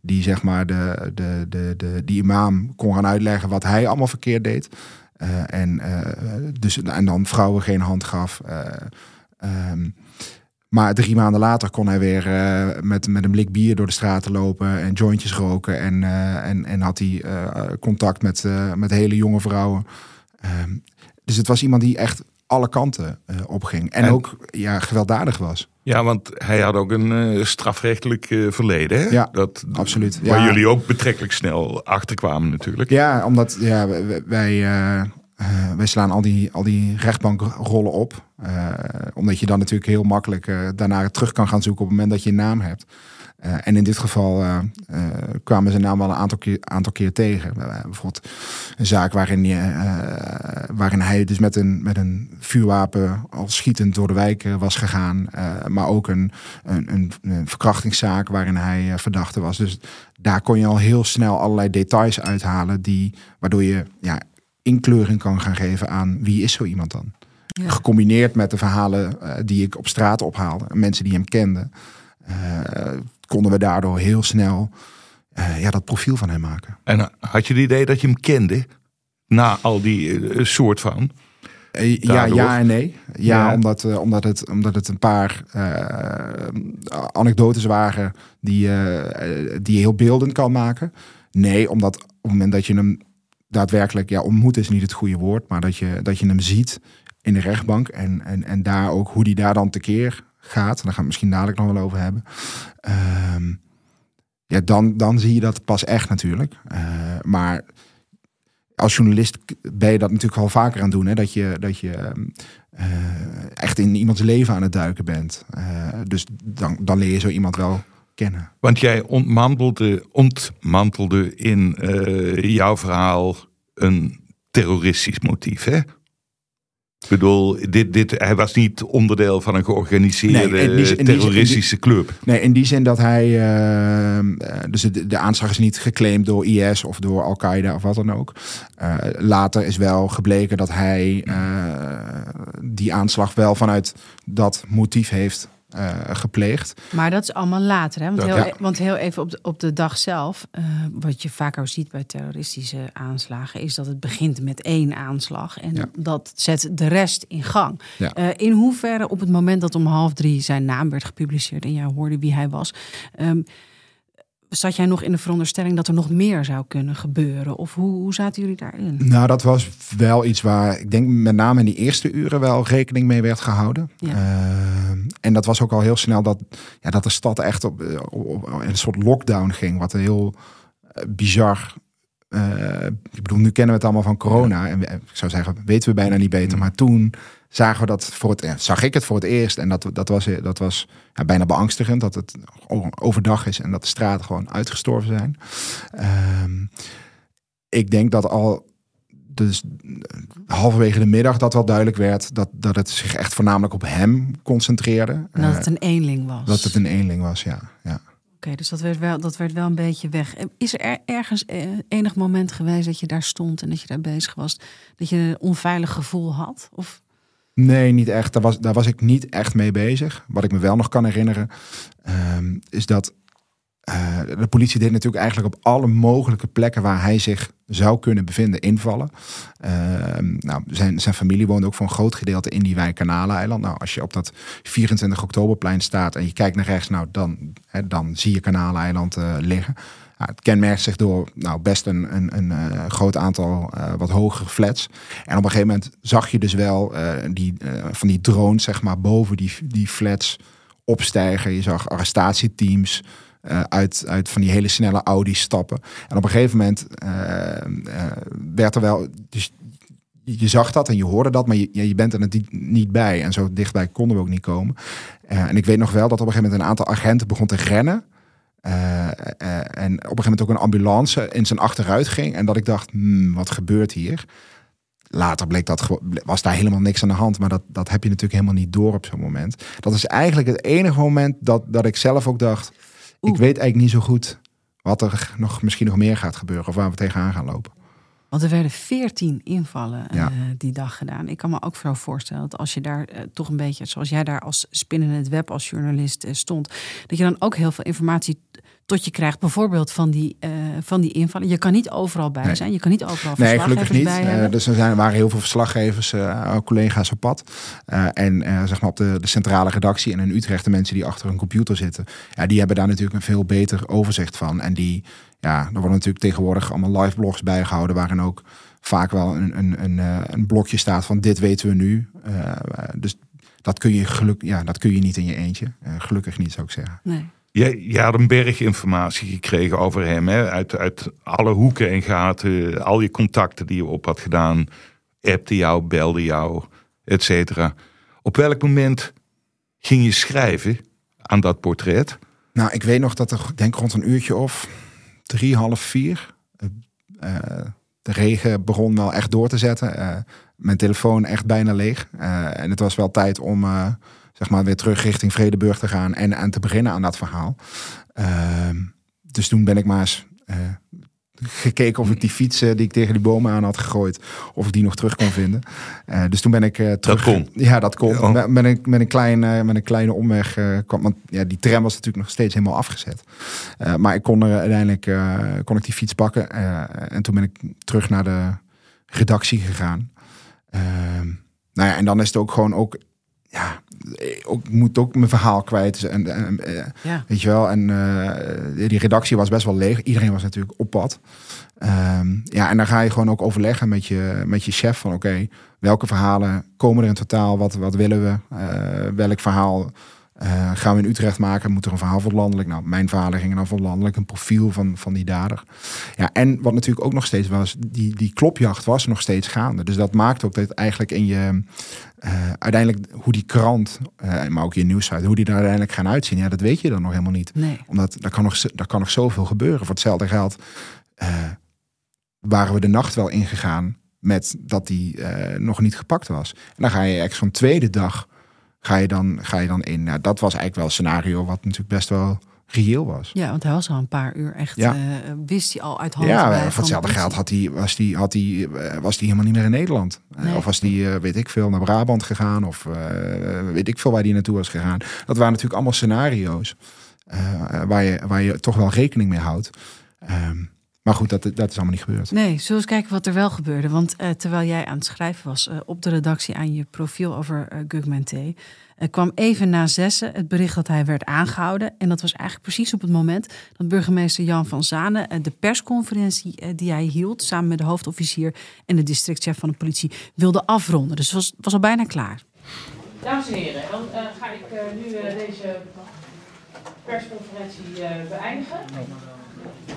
die zeg maar de, de, de, de, die imam kon gaan uitleggen wat hij allemaal verkeerd deed. en, dus, en dan vrouwen geen hand gaf. Um, maar drie maanden later kon hij weer uh, met, met een blik bier door de straten lopen en jointjes roken. En, uh, en, en had hij uh, contact met, met hele jonge vrouwen. Ehm, dus het was iemand die echt alle kanten opging. En, en, ook ja, gewelddadig was. Ja, want hij had ook een strafrechtelijk verleden. Hè? Ja, dat, absoluut. Waar jullie ook betrekkelijk snel achterkwamen natuurlijk. Ja, omdat ja, wij, uh, wij slaan al die, al die rechtbankrollen op. Uh, omdat je dan natuurlijk heel makkelijk uh, daarna terug kan gaan zoeken op het moment dat je een naam hebt. en in dit geval kwamen ze naam wel een aantal keer, aantal keer tegen. bijvoorbeeld een zaak waarin, waarin hij dus met een, met een vuurwapen al schietend door de wijk was gegaan. maar ook een, een, een, een, verkrachtingszaak waarin hij verdachte was. Dus daar kon je al heel snel allerlei details uithalen die, waardoor je ja, inkleuring kan gaan geven aan wie is zo iemand dan. Gecombineerd met de verhalen uh, die ik op straat ophaalde, mensen die hem kenden, uh, konden we daardoor heel snel uh, ja, dat profiel van hem maken. En had je het idee dat je hem kende na al die soort van? ja, ja en nee. Ja, ja. Omdat, omdat, het, omdat het een paar anekdotes waren die, die je heel beeldend kan maken. Nee, omdat op het moment dat je hem daadwerkelijk, ja, ontmoet is niet het goede woord, maar dat je, dat je hem ziet in de rechtbank en, en, en daar ook hoe die daar dan tekeer gaat. Daar gaan we misschien dadelijk nog wel over hebben. Uh, ja, dan, dan zie je dat pas echt natuurlijk. Uh, maar als journalist ben je dat natuurlijk wel vaker aan het doen. Hè? Dat je, dat je uh, echt in iemands leven aan het duiken bent. Uh, dus dan, dan leer je zo iemand wel kennen. Want jij ontmantelde, ontmantelde in uh, jouw verhaal een terroristisch motief, hè? Ik bedoel, dit, dit, hij was niet onderdeel van een georganiseerde Nee, die die terroristische club. Nee, in die zin dat hij. eh, eh, dus de, de aanslag is niet geclaimd door IS of door Al-Qaeda of wat dan ook. Eh, later is wel gebleken dat hij eh, die aanslag wel vanuit dat motief heeft eh, gepleegd. Maar dat is allemaal later, hè? Want, Dat- heel, ja. e- want heel even op de, op de dag zelf, eh, wat je vaker ziet bij terroristische aanslagen, is dat het begint met één aanslag en Ja. dat zet de rest in gang. Ja. Eh, in hoeverre op het moment dat om half drie zijn naam werd gepubliceerd en jij hoorde wie hij was, ehm, zat jij nog in de veronderstelling dat er nog meer zou kunnen gebeuren? Of hoe, hoe zaten jullie daarin? Nou, dat was wel iets waar ik denk met name in die eerste uren wel rekening mee werd gehouden. Ja. Eh, en dat was ook al heel snel dat, ja, dat de stad echt op, eh, op, op- in een soort lockdown ging. Wat een heel eh, bizar. eh, ik bedoel, nu kennen we het allemaal van corona. En we- ik zou zeggen, weten we bijna niet beter. Maar toen zagen we dat voor het, eh, zag ik het voor het eerst. En dat, dat was, dat was ja, bijna beangstigend. Dat het overdag is en dat de straten gewoon uitgestorven zijn. Ehm, ik denk dat al dus halverwege de middag dat wel duidelijk werd dat, dat het zich echt voornamelijk op hem concentreerde. En dat Eh, het een eenling was. dat het een eenling was, ja. ja. Oké, dus dat werd, wel, dat werd wel een beetje weg. Is er ergens eh, enig moment geweest dat je daar stond en dat je daar bezig was, dat je een onveilig gevoel had? Of Nee, niet echt. Daar was, daar was ik niet echt mee bezig. Wat ik me wel nog kan herinneren, ehm, is dat eh, de politie deed natuurlijk eigenlijk op alle mogelijke plekken waar hij zich zou kunnen bevinden invallen. Ehm, nou, zijn, zijn familie woonde ook voor een groot gedeelte in die wijk Kanaleiland. Nou, als je op dat 24 oktoberplein staat en je kijkt naar rechts, nou, dan, hè, dan zie je Kanaleiland eh, liggen. Nou, het kenmerkt zich door nou, best een, een, een eh, groot aantal eh, wat hogere flats. En op een gegeven moment zag je dus wel eh, die, van die drones zeg maar, boven die, die flats opstijgen. Je zag arrestatieteams uit, uit van die hele snelle Audi stappen. En op een gegeven moment werd er wel... Dus je zag dat en je hoorde dat, maar je, je bent er niet, bij. En zo dichtbij konden we ook niet komen. En ik weet nog wel dat op een gegeven moment een aantal agenten begon te rennen. Eh, eh, en op een gegeven moment ook een ambulance in zijn achteruit ging. En dat ik dacht, hmm, wat gebeurt hier? Later bleek dat was daar helemaal niks aan de hand. Maar dat, dat heb je natuurlijk helemaal niet door op zo'n moment. Dat is eigenlijk het enige moment dat, dat ik zelf ook dacht. Oeh. Ik weet eigenlijk niet zo goed wat er nog, misschien nog meer gaat gebeuren. Of waar we tegenaan gaan lopen. Want er werden veertien invallen eh, die dag gedaan. Ik kan me ook zo voorstellen dat als je daar eh, toch een beetje, zoals jij daar als spin in het web als journalist eh, stond, dat je dan ook heel veel informatie tot je krijgt, bijvoorbeeld van die, eh, van die invallen. Je kan niet overal bij Nee. zijn. Je kan niet overal Nee, verslaggevers gelukkig niet. bij Eh, dus er zijn, waren heel veel verslaggevers, eh, collega's op pad. En zeg maar op de, de centrale redactie en in Utrecht de mensen die achter een computer zitten. Ja, die hebben daar natuurlijk een veel beter overzicht van. En die, ja, er worden natuurlijk tegenwoordig allemaal live blogs bijgehouden. Waarin ook vaak wel een, een, een, een blokje staat van dit weten we nu. Dus dat kun, je geluk, ja, dat kun je niet in je eentje. Gelukkig niet, zou ik zeggen. Nee. Je, je had een berg informatie gekregen over hem. Hè? Uit, uit alle hoeken en gaten. Al je contacten die je op had gedaan. Appte jou, belde jou, et cetera. Op welk moment ging je schrijven aan dat portret? Nou, ik weet nog dat er, denk rond een uurtje of drie, half vier. eh, eh, de regen begon wel echt door te zetten. Eh, mijn telefoon echt bijna leeg. En het was wel tijd om zeg maar weer terug richting Vredeburg te gaan en aan te beginnen aan dat verhaal. Ehm, dus toen ben ik maar eens eh, gekeken of ik die fietsen die ik tegen die bomen aan had gegooid, of ik die nog terug kon vinden. Eh, dus toen ben ik eh, terug. kon? Ja, dat kon. Ja. Met, met een, met, een klein, eh, met een kleine omweg eh, kwam. Want ja, die tram was natuurlijk nog steeds helemaal afgezet. Eh, maar ik kon er uiteindelijk eh, kon ik die fiets pakken. eh, en toen ben ik terug naar de redactie gegaan. Ehm, nou ja, en dan is het ook gewoon ook. Ja, ik ook, ik moet ook mijn verhaal kwijt. En, en, eh, Ja. Weet je wel, en eh, die redactie was best wel leeg. Iedereen was natuurlijk op pad. Ehm, ja, en dan ga je gewoon ook overleggen met je, met je chef van oké, welke verhalen komen er in totaal? Wat, wat willen we? Eh, welk verhaal eh, gaan we in Utrecht maken? Moet er een verhaal voor landelijk? Nou, mijn verhalen gingen dan voor landelijk, een profiel van, van die dader. Ja, en wat natuurlijk ook nog steeds was, die, die klopjacht was nog steeds gaande. Dus dat maakt ook dat eigenlijk in je, eh, uiteindelijk hoe die krant, eh, maar ook je nieuwsite, hoe die er uiteindelijk gaan uitzien, ja, dat weet je dan nog helemaal niet Nee. omdat daar kan nog, daar kan nog zoveel gebeuren. Voor hetzelfde geld waren we de nacht wel ingegaan. met dat hij nog niet gepakt was. En dan ga je echt zo'n tweede dag ga je dan, ga je dan in. Nou, dat was eigenlijk wel een scenario wat natuurlijk best wel reëel was. Ja, want hij was al een paar uur echt, ja. Uh, wist hij al uit handen. Ja, voor hetzelfde geld had hij, was hij had hij, was hij helemaal niet meer in Nederland. Nee. Of was hij, weet ik veel, naar Brabant gegaan. Of weet ik veel waar hij naartoe was gegaan. Dat waren natuurlijk allemaal scenario's. waar, je, waar je toch wel rekening mee houdt. Um, maar goed, dat, dat is allemaal niet gebeurd. Nee, zullen we eens kijken wat er wel gebeurde. Want uh, terwijl jij aan het schrijven was uh, op de redactie aan je profiel over uh, Gugmenté... kwam even na zessen het bericht dat hij werd aangehouden. En dat was eigenlijk precies op het moment dat burgemeester Jan van Zanen... de persconferentie die hij hield samen met de hoofdofficier... en de districtchef van de politie wilde afronden. Dus het was, was al bijna klaar. Dames en heren, dan ga ik nu deze persconferentie beëindigen.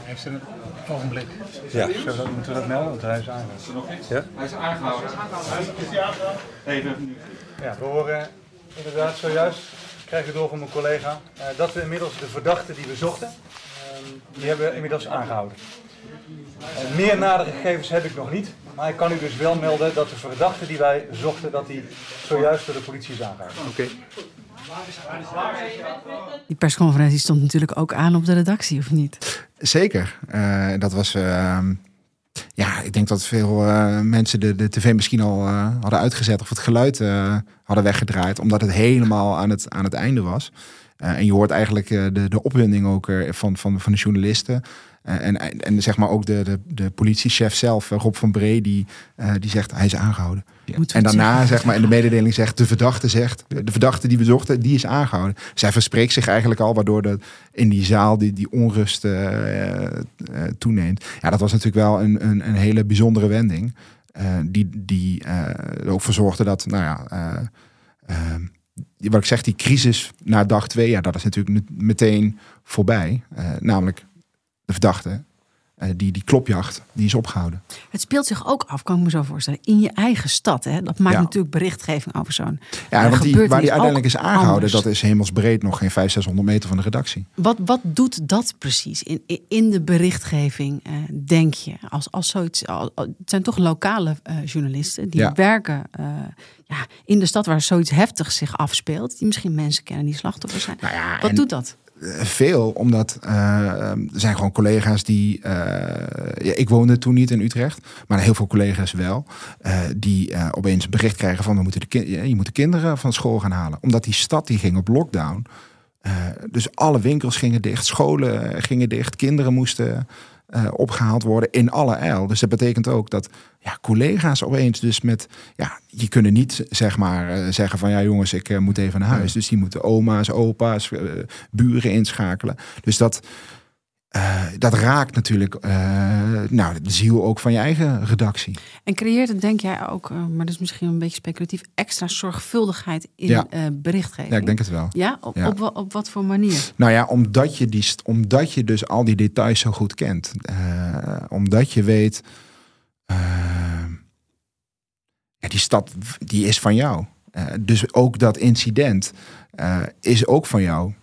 Heeft een ogenblik? Ja. Zullen we, moeten we dat melden? Want hij is aangehouden. Ja? Hij is aangehouden. Is hij aangehouden? Even. Ja, we horen inderdaad zojuist, krijg ik door van mijn collega, uh, dat we inmiddels de verdachte die we zochten, uh, die hebben we inmiddels aangehouden. Uh, meer nadere gegevens heb ik nog niet, maar ik kan u dus wel melden dat de verdachte die wij zochten, dat die zojuist door de politie is aangehouden. Oké. Okay. Die persconferentie stond natuurlijk ook aan op de redactie, of niet? Zeker. Uh, dat was. Uh, ja, ik denk dat veel uh, mensen de, de tv misschien al hadden uitgezet of het geluid hadden weggedraaid, omdat het helemaal aan het, aan het einde was. en je hoort eigenlijk de, de opwinding ook van, van, van de journalisten. En, en zeg maar ook de, de, de politiechef zelf, Rob van Bree, die, die zegt hij is aangehouden. En daarna, zeg maar, in de mededeling zegt de verdachte zegt, de verdachte die we zochten, die is aangehouden. Zij verspreekt zich eigenlijk al, waardoor de, in die zaal die, die onrust uh, uh, toeneemt. Ja, dat was natuurlijk wel een, een, een hele bijzondere wending. Uh, die die er ook voor zorgde dat, nou ja, wat ik zeg, die crisis na dag twee, ja, dat is natuurlijk meteen voorbij. namelijk de verdachte uh, die, die klopjacht, die is opgehouden. Het speelt zich ook af, kan ik me zo voorstellen, in je eigen stad. Hè? Dat maakt ja. natuurlijk berichtgeving over zo'n Ja, want die, waar die uiteindelijk is aangehouden, anders. dat is hemelsbreed nog geen 500, 600 meter van de redactie. Wat, wat doet dat precies in, in de berichtgeving, uh, denk je? Als, als zoiets, al, het zijn toch lokale uh, journalisten die ja. werken ja, in de stad waar zoiets heftigs zich afspeelt. Die misschien mensen kennen die slachtoffers zijn. Nou ja, wat en, doet dat? Veel, omdat uh, er zijn gewoon collega's die. Uh, ja, ik woonde toen niet in Utrecht, maar heel veel collega's wel. Die opeens bericht krijgen van we moeten de kind, je moet de kinderen van school gaan halen. Omdat die stad die ging op lockdown. dus alle winkels gingen dicht, scholen gingen dicht, kinderen moesten uh, opgehaald worden in alle eil. Dus dat betekent ook dat ja, collega's opeens dus met... Ja, je kunnen niet zeg maar uh, zeggen van... ja jongens, ik uh, moet even naar huis. Dus die moeten oma's, opa's, buren inschakelen. Dus dat... Uh, dat raakt natuurlijk uh, nou, de ziel ook van je eigen redactie. En creëert het, denk jij ook, uh, maar dat is misschien een beetje speculatief, extra zorgvuldigheid in ja. berichtgeving? Ja, ik denk het wel. Ja? Op, ja. Op, op, op, wat voor manier? Nou ja, omdat je, die, omdat je dus al die details zo goed kent. omdat je weet, ja, die stad die is van jou. dus ook dat incident is ook van jou.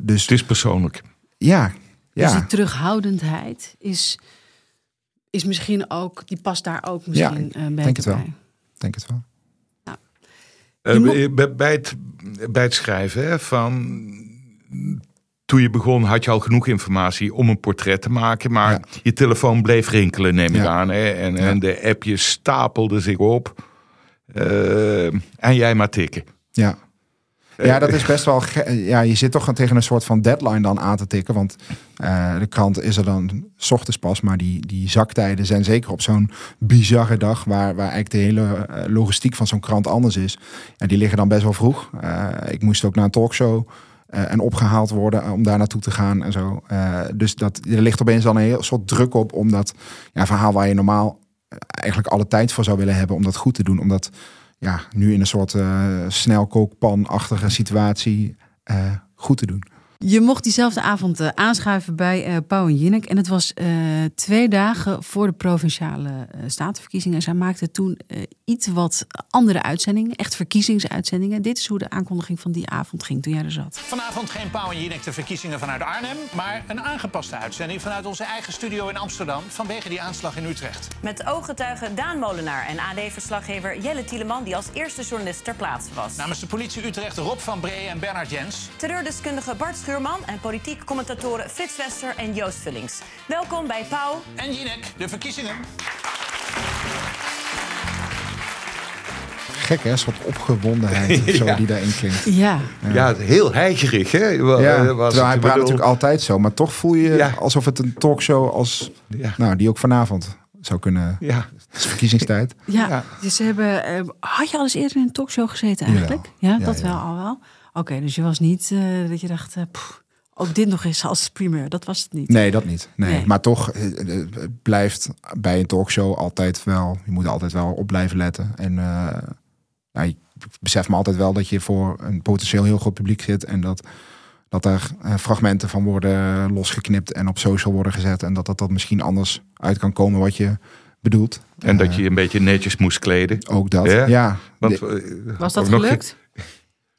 dus, het is persoonlijk. Ja, ja. Dus die terughoudendheid is, is misschien ook, die past daar ook misschien ja, uh, denk het bij. wel. Denk het wel. Nou, uh, bij, bij, het, bij het schrijven hè, van toen je begon had je al genoeg informatie om een portret te maken, maar ja. je telefoon bleef rinkelen, neem ik aan. Hè, en, en de appjes stapelden zich op. Uh, en jij maar tikken. Ja. Ja, dat is best wel. Ja, je zit toch tegen een soort van deadline dan aan te tikken. Want uh, de krant is er dan s ochtends pas. Maar die, die zaktijden zijn zeker op zo'n bizarre dag. Waar, waar eigenlijk de hele logistiek van zo'n krant anders is. En die liggen dan best wel vroeg. Ik moest ook naar een talkshow. En opgehaald worden om daar naartoe te gaan en zo. dus dat, er ligt opeens dan een heel soort druk op. Omdat ja, verhaal waar je normaal eigenlijk alle tijd voor zou willen hebben om dat goed te doen. Omdat ja, nu in een soort uh, snelkookpanachtige situatie uh, goed te doen. Je mocht diezelfde avond uh, aanschuiven bij uh, Pauw en Jinek. En het was uh, twee dagen voor de provinciale statenverkiezingen. En zij maakte toen iets wat andere uitzendingen. Echt verkiezingsuitzendingen. Dit is hoe de aankondiging van die avond ging toen jij er zat. Vanavond geen Pauw en Jinek de verkiezingen vanuit Arnhem. Maar een aangepaste uitzending vanuit onze eigen studio in Amsterdam. Vanwege die aanslag in Utrecht. Met ooggetuigen Daan Molenaar en AD-verslaggever Jelle Tieleman. Die als eerste journalist ter plaatse was. Namens de politie Utrecht Rob van Bree en Bernard Jens. Terreurdeskundige Bart Schuurman en politiek commentatoren Frits Wester en Joost Vullings. Welkom bij Pauw en Jinek, de verkiezingen. Gek hè, een soort opgewondenheid of zo Ja. die daarin klinkt. Ja. Ja, heel heigerig, hè? Ja, was terwijl hij het. praat bedoel- natuurlijk altijd zo, maar toch voel je Ja. alsof het een talkshow als, Ja. nou, die ook vanavond zou kunnen. Ja. Het is verkiezingstijd. Ja, Ja. dus ze hebben. eh, had je al eens eerder in een talkshow gezeten eigenlijk? Ja, Ja, dat ja. wel al wel. Oké, dus je was niet eh, dat je dacht, eh, ook dit nog eens als primeur. Dat was het niet. Nee, dat niet. Nee. Nee. Maar toch, eh, het blijft bij een talkshow altijd wel, je moet er altijd wel op blijven letten. En eh, nou, ik besef me altijd wel dat je voor een potentieel heel groot publiek zit en dat, dat er fragmenten van worden losgeknipt en op social worden gezet. En dat dat, dat misschien anders uit kan komen wat je bedoelt. En dat je je een beetje netjes moest kleden. ook dat. Ja? Ja. Want, De- Was dat gelukt?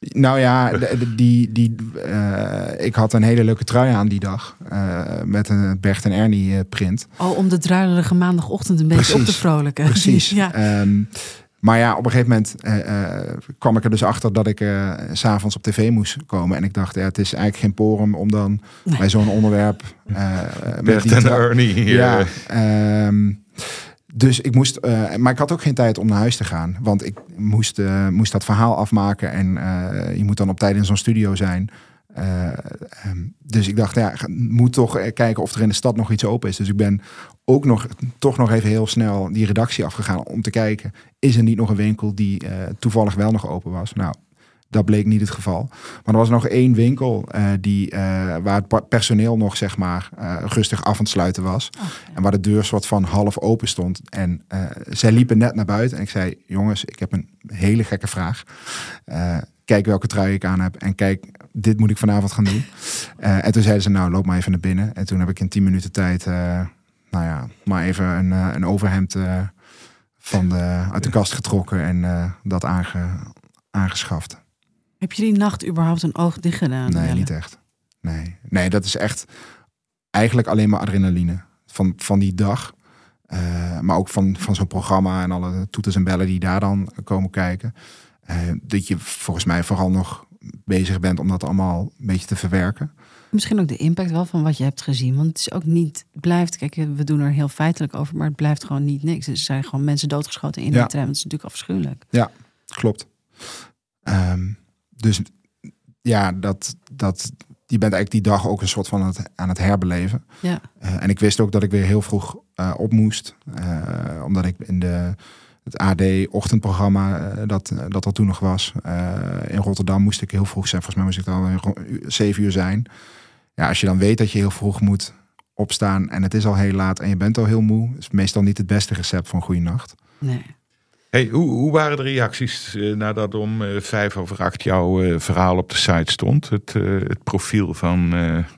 Nou ja, die, die, eh, ik had een hele leuke trui aan die dag. eh, met een Bert en Ernie eh, print. Oh, om de druilerige maandagochtend een beetje op te Precies. vrolijken. Precies. ja. Ehm, maar ja, op een gegeven moment eh, eh, kwam ik er dus achter dat ik eh, s s'avonds op tv moest komen. En ik dacht, ja, het is eigenlijk geen porum om dan Nee. bij zo'n onderwerp... eh, met Bert die en Ernie. Ja, eh, ehm, dus ik moest, eh, maar ik had ook geen tijd om naar huis te gaan, want ik moest, eh, moest dat verhaal afmaken en eh, je moet dan op tijd in zo'n studio zijn. Eh, ehm, dus ik dacht, ja, moet toch kijken of er in de stad nog iets open is. Dus ik ben ook nog, toch nog even heel snel die redactie afgegaan om te kijken, is er niet nog een winkel die toevallig wel nog open was? Nou, dat bleek niet het geval. Maar er was nog één winkel eh, die, eh, waar het personeel nog zeg maar eh, rustig af aan het sluiten was. En waar de deur soort van half open stond. En zij liepen net naar buiten. En ik zei, jongens, ik heb een hele gekke vraag. Kijk welke trui ik aan heb. En kijk, dit moet ik vanavond gaan doen. En toen zeiden ze, nou, loop maar even naar binnen. En toen heb ik in tien minuten tijd, nou ja, maar even een, een overhemd van de, uit de kast getrokken. En dat aange, aangeschaft. Heb je die nacht überhaupt een oog dicht gedaan? Nee, Jelle? niet echt. Nee. nee, dat is echt eigenlijk alleen maar adrenaline van, van die dag. Eh, maar ook van, van zo'n programma en alle toeters en bellen die daar dan komen kijken. Eh, dat je volgens mij vooral nog bezig bent om dat allemaal een beetje te verwerken. Misschien ook de impact wel van wat je hebt gezien. Want het is ook niet, blijft, kijk, we doen er heel feitelijk over, maar het blijft gewoon niet niks. Er zijn gewoon mensen doodgeschoten in Ja. de tram. Dat is natuurlijk afschuwelijk. Klopt. Ehm, dus ja, dat, dat, je bent eigenlijk die dag ook een soort van het, aan het herbeleven. Ja. Eh, en ik wist ook dat ik weer heel vroeg eh, op moest. eh, omdat ik in de, het AD-ochtendprogramma, dat, dat er toen nog was, in Rotterdam moest ik heel vroeg zijn. Volgens mij moest ik dan zeven uur zijn. Ja, als je dan weet dat je heel vroeg moet opstaan en het is al heel laat en je bent al heel moe, is meestal niet het beste recept voor een goede nacht. Nee. Hey, hoe, hoe waren de reacties eh, nadat om eh, vijf over acht jouw eh, verhaal op de site stond? Het, het profiel van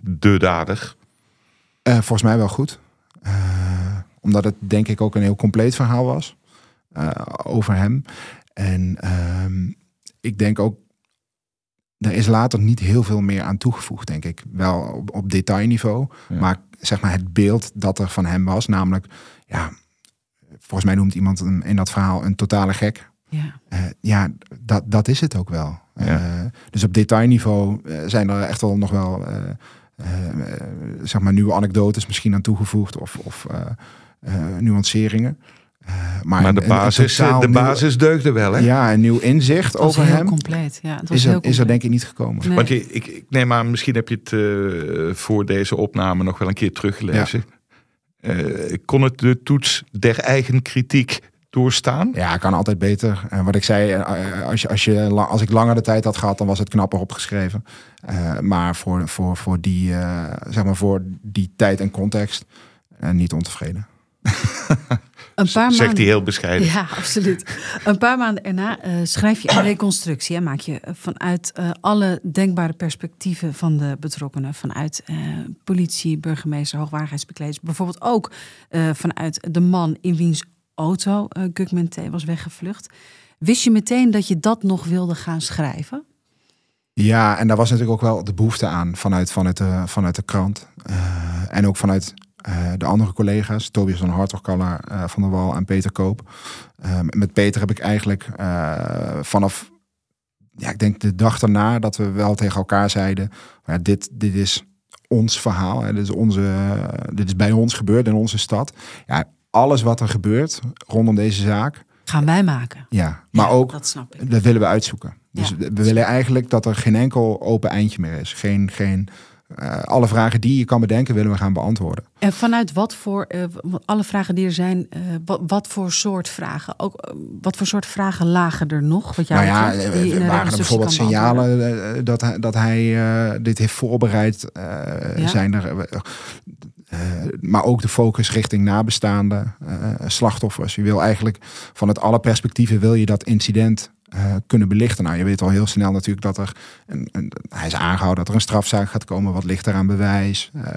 de dader. Volgens mij wel goed. Omdat het denk ik ook een heel compleet verhaal was over hem. En ehm, ik denk ook, er is later niet heel veel meer aan toegevoegd, denk ik. Wel op, op detailniveau. Ja. Maar zeg maar het beeld dat er van hem was, namelijk, ja, volgens mij noemt iemand hem in dat verhaal een totale gek. Ja. Eh, ja, dat, dat is het ook wel. Ja. Eh, dus op detailniveau eh, zijn er echt wel nog wel eh, eh, eh, zeg maar nieuwe anekdotes misschien aan toegevoegd of, of eh, eh, nuanceringen. Eh, maar Maar de een- een basis, de nieuw- basis deugde wel, hè? ja, een nieuw inzicht Het was over heel hem compleet. Ja, het was is heel er, is er compleet. denk ik niet gekomen. Nee. Want je, ik, ik neem aan, misschien heb je het eh, voor deze opname nog wel een keer teruggelezen. Eh, kon het de toets der eigen kritiek doorstaan? Ja, kan altijd beter. En wat ik zei, eh, als, je, als, je, als ik langer de tijd had gehad, dan was het knapper opgeschreven. Eh, maar voor, voor, voor, die, eh, zeg maar voor die tijd en context eh, niet ontevreden. Een paar Zegt maanden- hij heel bescheiden. Ja, absoluut. Een paar maanden erna eh, schrijf je een reconstructie. Hè, maak je eh, vanuit eh, alle denkbare perspectieven van de betrokkenen. Vanuit eh, politie, burgemeester, hoogwaardigheidsbekleders. Bijvoorbeeld ook eh, vanuit de man in wiens auto eh Gugman T. was weggevlucht. Wist je meteen dat je dat nog wilde gaan schrijven? Ja, en daar was natuurlijk ook wel de behoefte aan vanuit, vanuit, de, vanuit de krant. Eh, en ook vanuit eh, de andere collega's, Tobias van Hartogkaller, eh van der Wal en Peter Koop. Eh, met Peter heb ik eigenlijk eh, vanaf, ja, ik denk de dag daarna dat we wel tegen elkaar zeiden, ja, dit, dit is ons verhaal, hè, dit, is onze, dit is bij ons gebeurd in onze stad. Ja, alles wat er gebeurt rondom deze zaak, Gaan wij maken. ja, maar Ja, ook Dat snap ik. dat willen we uitzoeken. Dus Ja. we willen eigenlijk dat er geen enkel open eindje meer is. Geen, geen, eh, alle vragen die je kan bedenken, willen we gaan beantwoorden. En vanuit wat voor, w- alle vragen die er zijn, eh, wat, wat voor soort vragen? Ook, wat voor soort vragen lagen er nog? Wat nou ja, die in er waren er bijvoorbeeld signalen dat, hij- dat hij dit heeft voorbereid. Ja. zijn er, maar ook de focus richting nabestaanden, slachtoffers. Je wil eigenlijk vanuit alle perspectieven wil je dat incident eh, kunnen belichten. Nou, je weet al heel snel natuurlijk dat er, een, een, hij is aangehouden, dat er een strafzaak gaat komen. Wat ligt er aan bewijs? Eh,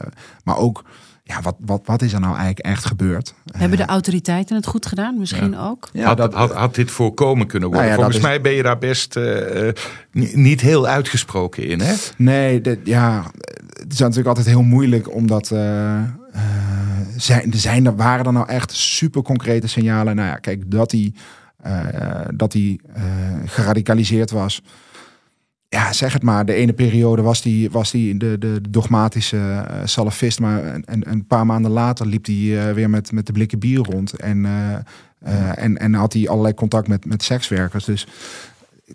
maar ook, ja, wat, wat, wat is er nou eigenlijk echt gebeurd? Hebben de autoriteiten het goed gedaan? Misschien ook? Ja, had, dat- had, had dit voorkomen kunnen worden? Nou ja, Volgens is- mij ben je daar best eh, eh, ni- niet heel uitgesproken in, hè? Nee, ja, het is natuurlijk altijd heel moeilijk omdat eh, eh, zijn, zijn er, waren er nou echt super concrete signalen. Nou ja, kijk, dat hij, eh, dat hij eh, geradicaliseerd was. Ja, zeg het maar. De ene periode was hij was die de, de dogmatische eh, salafist. Maar een, een- paar maanden later liep hij eh, weer met, met de blikken bier rond. En, eh, eh, en, en had hij allerlei contact met, met sekswerkers. Dus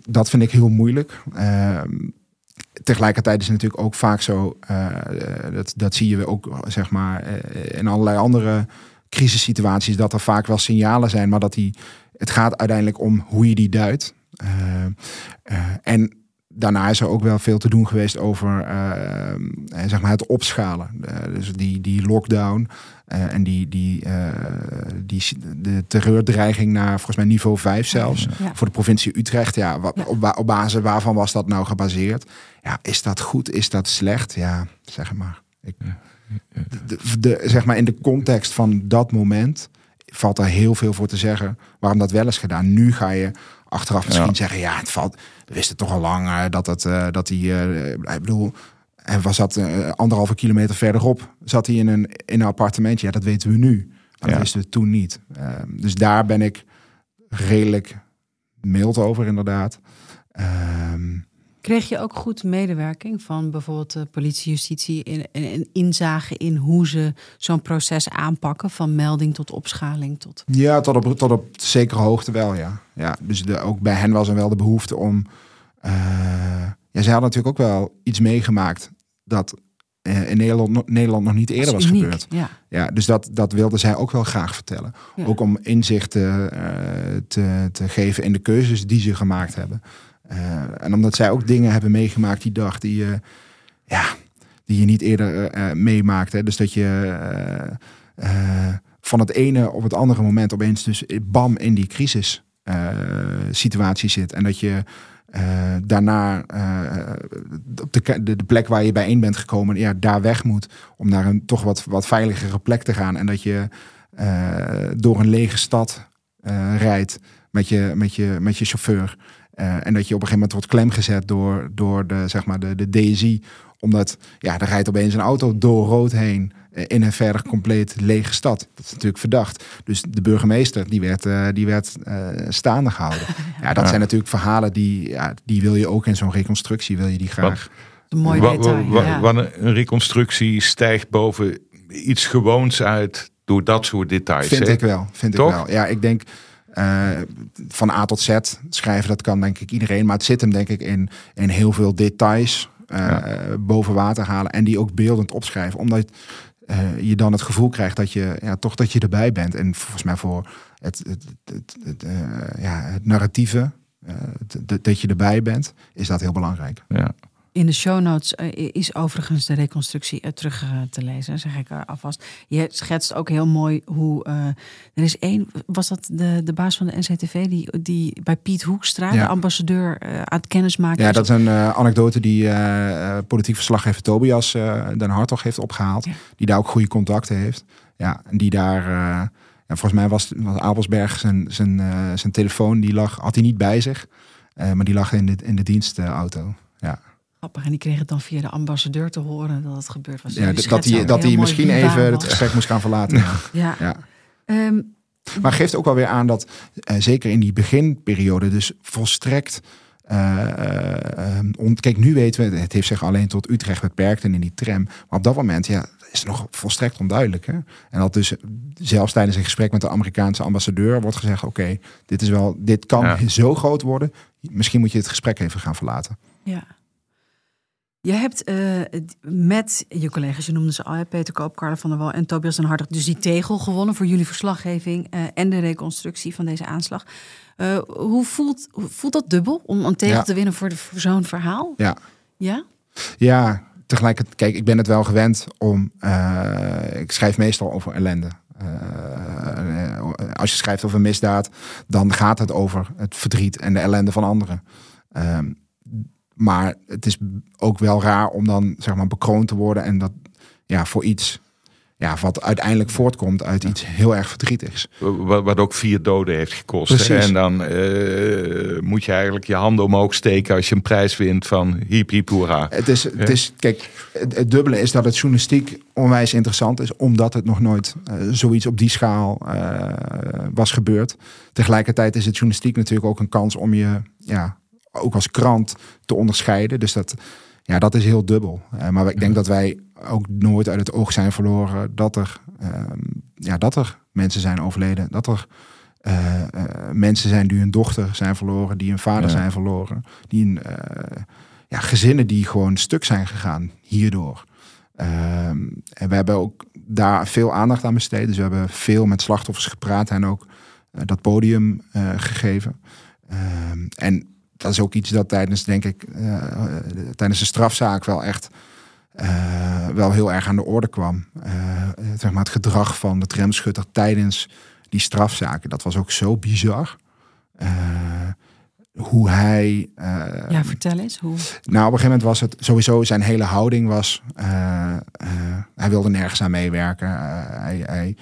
dat vind ik heel moeilijk. Ehm, tegelijkertijd is het natuurlijk ook vaak zo, eh, eh, dat, dat zie je ook zeg maar eh, in allerlei andere crisissituaties, dat er vaak wel signalen zijn, maar dat die, het gaat uiteindelijk om hoe je die duidt. Eh, eh, en daarna is er ook wel veel te doen geweest over eh, zeg maar het opschalen. Dus die, die lockdown eh, en die, die, eh, die, de terreurdreiging naar volgens mij niveau 5 zelfs. Ja. Voor de provincie Utrecht. Ja. Op, op basis waarvan was dat nou gebaseerd? Ja, is dat goed? Is dat slecht? Ja, zeg maar. Ik, de, de- de- zeg maar in de context van dat moment valt er heel veel voor te zeggen waarom dat wel is gedaan. Nu ga je achteraf misschien Ja. zeggen, ja, het valt. We wisten toch al lang eh, dat het eh, dat hij, eh, ik bedoel, en was dat eh, anderhalve kilometer verderop, zat hij in een in een appartementje. Ja, dat weten we nu, maar dat Ja. wisten we toen niet. Ehm, dus daar ben ik redelijk mild over, inderdaad. Ehm, Kreeg je ook goed medewerking van bijvoorbeeld de politie, justitie in, in, in inzage in hoe ze zo'n proces aanpakken, van melding tot opschaling tot. Ja, tot op, tot op zekere hoogte wel, ja. ja dus de, ook bij hen was er wel de behoefte om... eh, ja, zij hadden natuurlijk ook wel iets meegemaakt dat eh, in Nederland, nog- Nederland nog niet eerder was uniek, gebeurd. Ja. Ja, dus dat, dat wilden zij ook wel graag vertellen. Ja. Ook om inzicht eh, te, te geven in de keuzes die ze gemaakt hebben. Eh, en omdat zij ook dingen hebben meegemaakt die dag die je, ja, die je niet eerder eh, eh, meemaakt. Dus dat je eh, eh, van het ene op het andere moment opeens dus bam in die crisis eh, situatie zit. En dat je eh, daarna eh, op de, de, plek waar je bijeen bent gekomen, ja, daar weg moet. Om naar een toch wat, wat veiligere plek te gaan. En dat je eh, door een lege stad eh, rijdt met je, met je, met je chauffeur. Eh, en dat je op een gegeven moment wordt klemgezet door, door de, zeg maar de, de DSI. Omdat ja, er rijdt opeens een auto door rood heen eh, in een verder compleet lege stad. Dat is natuurlijk verdacht. Dus de burgemeester die werd, eh, die werd eh, staande gehouden. Ja, dat Ja. zijn natuurlijk verhalen die, ja, die wil je ook in zo'n reconstructie, wil je die graag. Een mooi Wa- wa- detail. wa- ja. een reconstructie stijgt boven iets gewoons uit door dat soort details. Vind hè? ik wel, vind Toch? ik wel. Ja, ik denk eh, van A tot Z schrijven, dat kan denk ik iedereen. Maar het zit hem denk ik in, in heel veel details eh, Ja. boven water halen. En die ook beeldend opschrijven. Omdat eh, je dan het gevoel krijgt dat je ja, toch dat je erbij bent. En volgens mij voor het, het, het, het, ja, het narratieve, dat je erbij bent, is dat heel belangrijk. Ja. In de show notes eh, is overigens de reconstructie eh, terug eh, te lezen, zeg ik er alvast. Je schetst ook heel mooi hoe. er is één, was dat de, de baas van de NCTV, die, die bij Piet Hoekstra, Ja. de ambassadeur, aan het kennismaken Ja, dat is een anekdote die politiek verslaggever Tobias Den Hartog heeft opgehaald. Ja. Die daar ook goede contacten heeft. Ja, en die daar... ja, volgens mij was, was Abelsberg zijn, zijn, zijn telefoon, die lag, had hij niet bij zich. maar die lag in de, in de dienstauto. Ja, grappig. En die kreeg het dan via de ambassadeur te horen dat het gebeurd was. ja Die d- dat hij, dat hij misschien even het gesprek moest gaan verlaten. Ja. Ja. Ja. Ehm, Maar geeft ook wel weer aan dat, eh, zeker in die beginperiode, dus volstrekt. on- kijk, nu weten we, het heeft zich alleen tot Utrecht beperkt en in die tram. Maar op dat moment, ja, is het nog volstrekt onduidelijk. Hè? En dat dus zelfs tijdens een gesprek met de Amerikaanse ambassadeur wordt gezegd: oké, dit is wel, dit kan Ja. zo groot worden. Misschien moet je het gesprek even gaan verlaten. Ja. Je hebt eh, met je collega's, je noemde ze al, Peter Koop, Carla van der Wal en Tobias den Hartog, dus die tegel gewonnen voor jullie verslaggeving eh, en de reconstructie van deze aanslag. Eh, hoe, voelt, voelt dat dubbel om een tegel Ja. te winnen voor, zo'n verhaal? Ja. Ja? Ja, tegelijkertijd, kijk, ik ben het wel gewend om. ik schrijf meestal over ellende. Als je schrijft over misdaad, dan gaat het over het verdriet en de ellende van anderen. Ehm, maar het is ook wel raar om dan zeg maar bekroond te worden en dat ja, voor iets ja, wat uiteindelijk voortkomt uit iets heel erg verdrietigs. Wat, wat ook vier doden heeft gekost. En dan eh, moet je eigenlijk je handen omhoog steken als je een prijs wint van hiep hiep hoera. Het is, het is kijk, het, het dubbele is dat het journalistiek onwijs interessant is, omdat het nog nooit eh, zoiets op die schaal eh, was gebeurd. Tegelijkertijd is het journalistiek natuurlijk ook een kans om je, ja, ook als krant te onderscheiden. Dus dat, ja, dat is heel dubbel. Eh, maar ik denk dat wij ook nooit uit het oog zijn verloren dat er, ehm, ja, dat er mensen zijn overleden, dat er eh, eh, mensen zijn die hun dochter zijn verloren, die hun vader Ja. zijn verloren, die een, ja, gezinnen die gewoon stuk zijn gegaan hierdoor. Ehm, en we hebben ook daar veel aandacht aan besteed. Dus we hebben veel met slachtoffers gepraat en ook dat podium gegeven. Ehm, en dat is ook iets dat tijdens, denk ik, eh, eh, tijdens de strafzaak wel echt eh, wel heel erg aan de orde kwam. Zeg maar het gedrag van de tramschutter tijdens die strafzaken. Dat was ook zo bizar. Hoe hij. Ja, vertel eens. Hoe... nou, op een gegeven moment was het sowieso zijn hele houding was. hij wilde nergens aan meewerken. Hij hij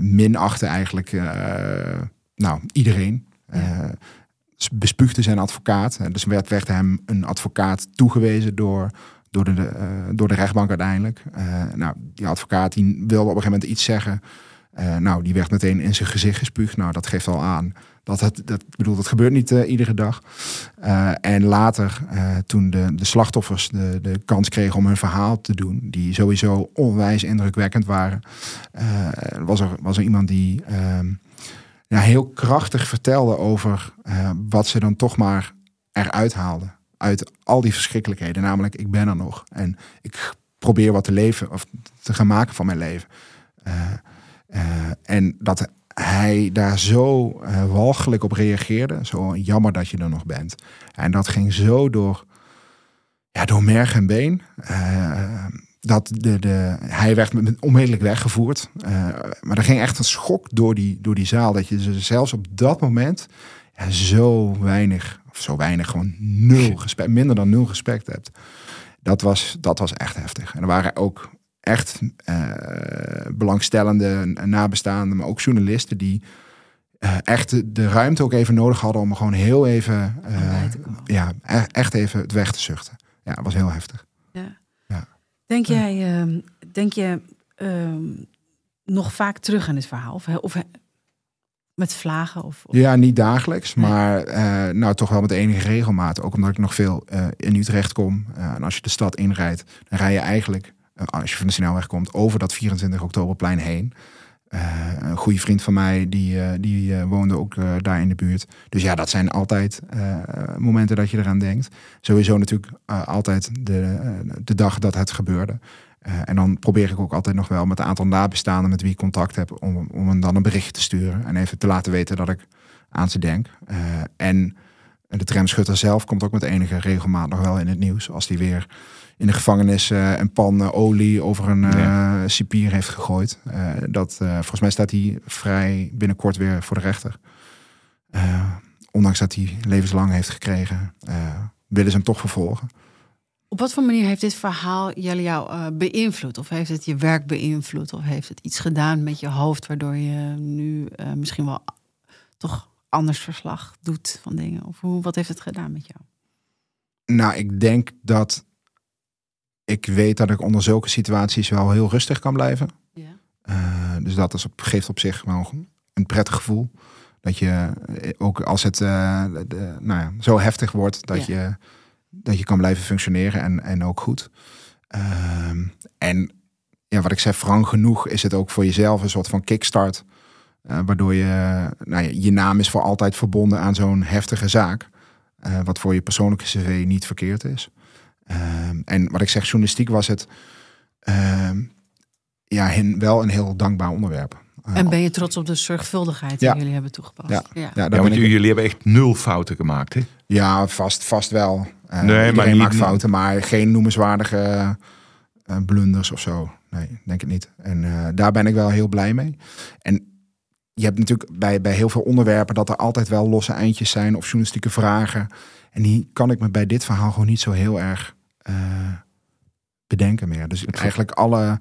minachtte eigenlijk nou, iedereen. Bespuugde zijn advocaat. Dus werd, werd hem een advocaat toegewezen door, door, de, eh, door de rechtbank uiteindelijk. Eh, nou, die advocaat die wilde op een gegeven moment iets zeggen. Eh, nou, die werd meteen in zijn gezicht gespuugd. Nou, dat geeft al aan. Dat het, dat, bedoel, dat gebeurt niet iedere dag. En later, toen de, de slachtoffers de, de kans kregen om hun verhaal te doen, die sowieso onwijs indrukwekkend waren, was, er, was er iemand die ehm, ja, heel krachtig vertelde over eh, wat ze dan toch maar eruit haalden. Uit al die verschrikkelijkheden. Namelijk, ik ben er nog. En ik probeer wat te leven of te gaan maken van mijn leven. Eh, eh, en dat hij daar zo walgelijk op reageerde. Zo jammer dat je er nog bent. En dat ging zo door, ja, door merg en been. Dat de, de, hij werd onmiddellijk weggevoerd. Eh, maar er ging echt een schok door die, door die zaal. Dat je ze zelfs op dat moment ja, zo weinig, of zo weinig, gewoon nul respect, minder dan nul respect hebt. Dat was, dat was echt heftig. En er waren ook echt eh, belangstellende nabestaanden, maar ook journalisten die eh, echt de, de ruimte ook even nodig hadden om gewoon heel even, ja, e- echt even het weg te zuchten. Ja, het was heel heftig. Denk jij, ehm, denk je ehm, nog vaak terug aan dit verhaal? Of, of met vlagen? Of, of- Ja, niet dagelijks, maar eh, nou toch wel met enige regelmaat. Ook omdat ik nog veel eh, in Utrecht kom. Eh, en als je de stad inrijdt, dan rij je eigenlijk, als je van de snelweg komt, over dat 24 oktoberplein heen. Eh, een goede vriend van mij, die, eh, die eh, woonde ook daar in de buurt. Dus ja, dat zijn altijd momenten dat je eraan denkt. Sowieso natuurlijk altijd de, de dag dat het gebeurde. En dan probeer ik ook altijd nog wel met een aantal nabestaanden met wie ik contact heb, om, om hem dan een bericht te sturen. En even te laten weten dat ik aan ze denk. En En de tramschutter zelf komt ook met enige regelmaat nog wel in het nieuws. Als die weer in de gevangenis uh, een pan olie over een uh, cipier heeft gegooid. dat, volgens mij staat hij vrij binnenkort weer voor de rechter. ondanks dat hij levenslang heeft gekregen, willen ze hem toch vervolgen. Op wat voor manier heeft dit verhaal jullie jou beïnvloed? Of heeft het je werk beïnvloed? Of heeft het iets gedaan met je hoofd waardoor je nu misschien wel toch anders verslag doet van dingen? Of hoe, wat heeft het gedaan met jou? Nou, ik denk dat ik weet dat ik onder zulke situaties wel heel rustig kan blijven. Ja. Uh, dus dat is op, geeft op zich wel een prettig gevoel. Dat je eh, ook als het uh, de, nou ja, zo heftig wordt, dat, je, dat je kan blijven functioneren en, en ook goed. Uh, en ja, wat ik zeg, frank genoeg is het ook voor jezelf een soort van kickstart uh, waardoor je, nou ja, je naam is voor altijd verbonden aan zo'n heftige zaak. Uh, wat voor je persoonlijke cv niet verkeerd is. Uh, en wat ik zeg, journalistiek was het ehm, ja, hen, wel een heel dankbaar onderwerp. Eh, en ben je trots op de zorgvuldigheid die jullie hebben toegepast? Ja, ja. ja, ja want jullie hebben echt nul fouten gemaakt, hè? Ja, vast, vast wel. nee, maar niet... maakt fouten, maar geen noemenswaardige blunders of zo. Nee, denk ik niet. En daar ben ik wel heel blij mee. En je hebt natuurlijk bij, bij heel veel onderwerpen dat er altijd wel losse eindjes zijn of journalistieke vragen. En die kan ik me bij dit verhaal gewoon niet zo heel erg uh, bedenken meer. Dus eigenlijk alle.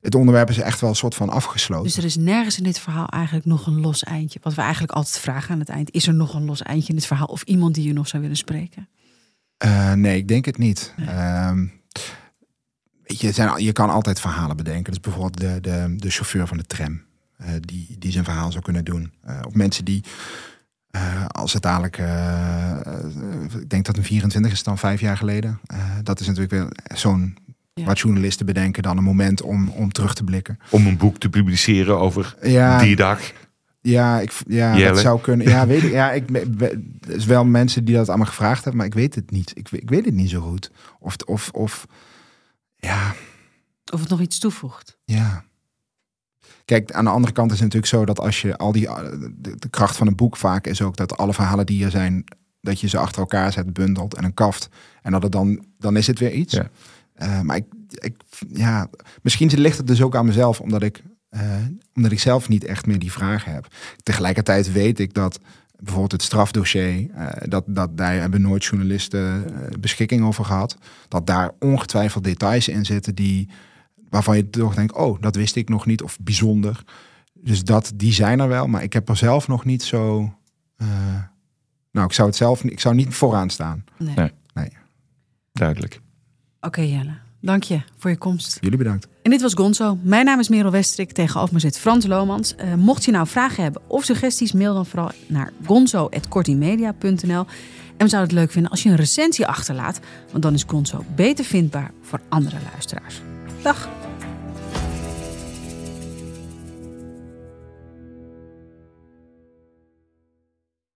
Het onderwerp is echt wel een soort van afgesloten. Dus er is nergens in dit verhaal eigenlijk nog een los eindje. Wat we eigenlijk altijd vragen aan het eind. Is er nog een los eindje in dit verhaal? Of iemand die je nog zou willen spreken? Uh, nee, ik denk het niet. Nee. Uh, weet je, zijn, je kan altijd verhalen bedenken. Dus bijvoorbeeld de, de, de chauffeur van de tram. Uh, die, die zijn verhaal zou kunnen doen. Uh, of mensen die, uh, als het dadelijk, ik denk dat een 24 is dan vijf jaar geleden. dat is natuurlijk weer zo'n ja. wat journalisten bedenken dan een moment om, om terug te blikken. Om een boek te publiceren over ja, die dag. Ja, ik, ja dat zou kunnen. Ja, weet ik. Ja, ik, is wel mensen die dat allemaal gevraagd hebben, maar ik weet het niet. Ik, ik weet het niet zo goed. Of, of, of ja. Of het nog iets toevoegt. Ja. Kijk, aan de andere kant is het natuurlijk zo dat als je al die. De, kracht van een boek vaak is ook dat alle verhalen die er zijn, dat je ze achter elkaar zet, bundelt en een kaft. En dat het dan, dan is het weer iets. Ja. Uh, maar ik, ik, ja, misschien ligt het dus ook aan mezelf, omdat ik, uh, omdat ik zelf niet echt meer die vragen heb. Tegelijkertijd weet ik dat bijvoorbeeld het strafdossier, uh, dat, dat daar hebben nooit journalisten beschikking over gehad. Dat daar ongetwijfeld details in zitten die waarvan je toch denkt, oh, dat wist ik nog niet of bijzonder. Dus dat, die zijn er wel, maar ik heb er zelf nog niet zo. Uh, nou, ik zou het zelf, ik zou niet vooraan staan. Nee. nee. Duidelijk. Oké, okay, Jelle. Dank je voor je komst. Jullie bedankt. En dit was Gonzo. Mijn naam is Merel Westrik. Tegenover me zit Frans Lomans. Uh, mocht je nou vragen hebben of suggesties, mail dan vooral naar gonzo.kortimedia.nl. En we zouden het leuk vinden als je een recensie achterlaat, want dan is Gonzo beter vindbaar voor andere luisteraars. Dag!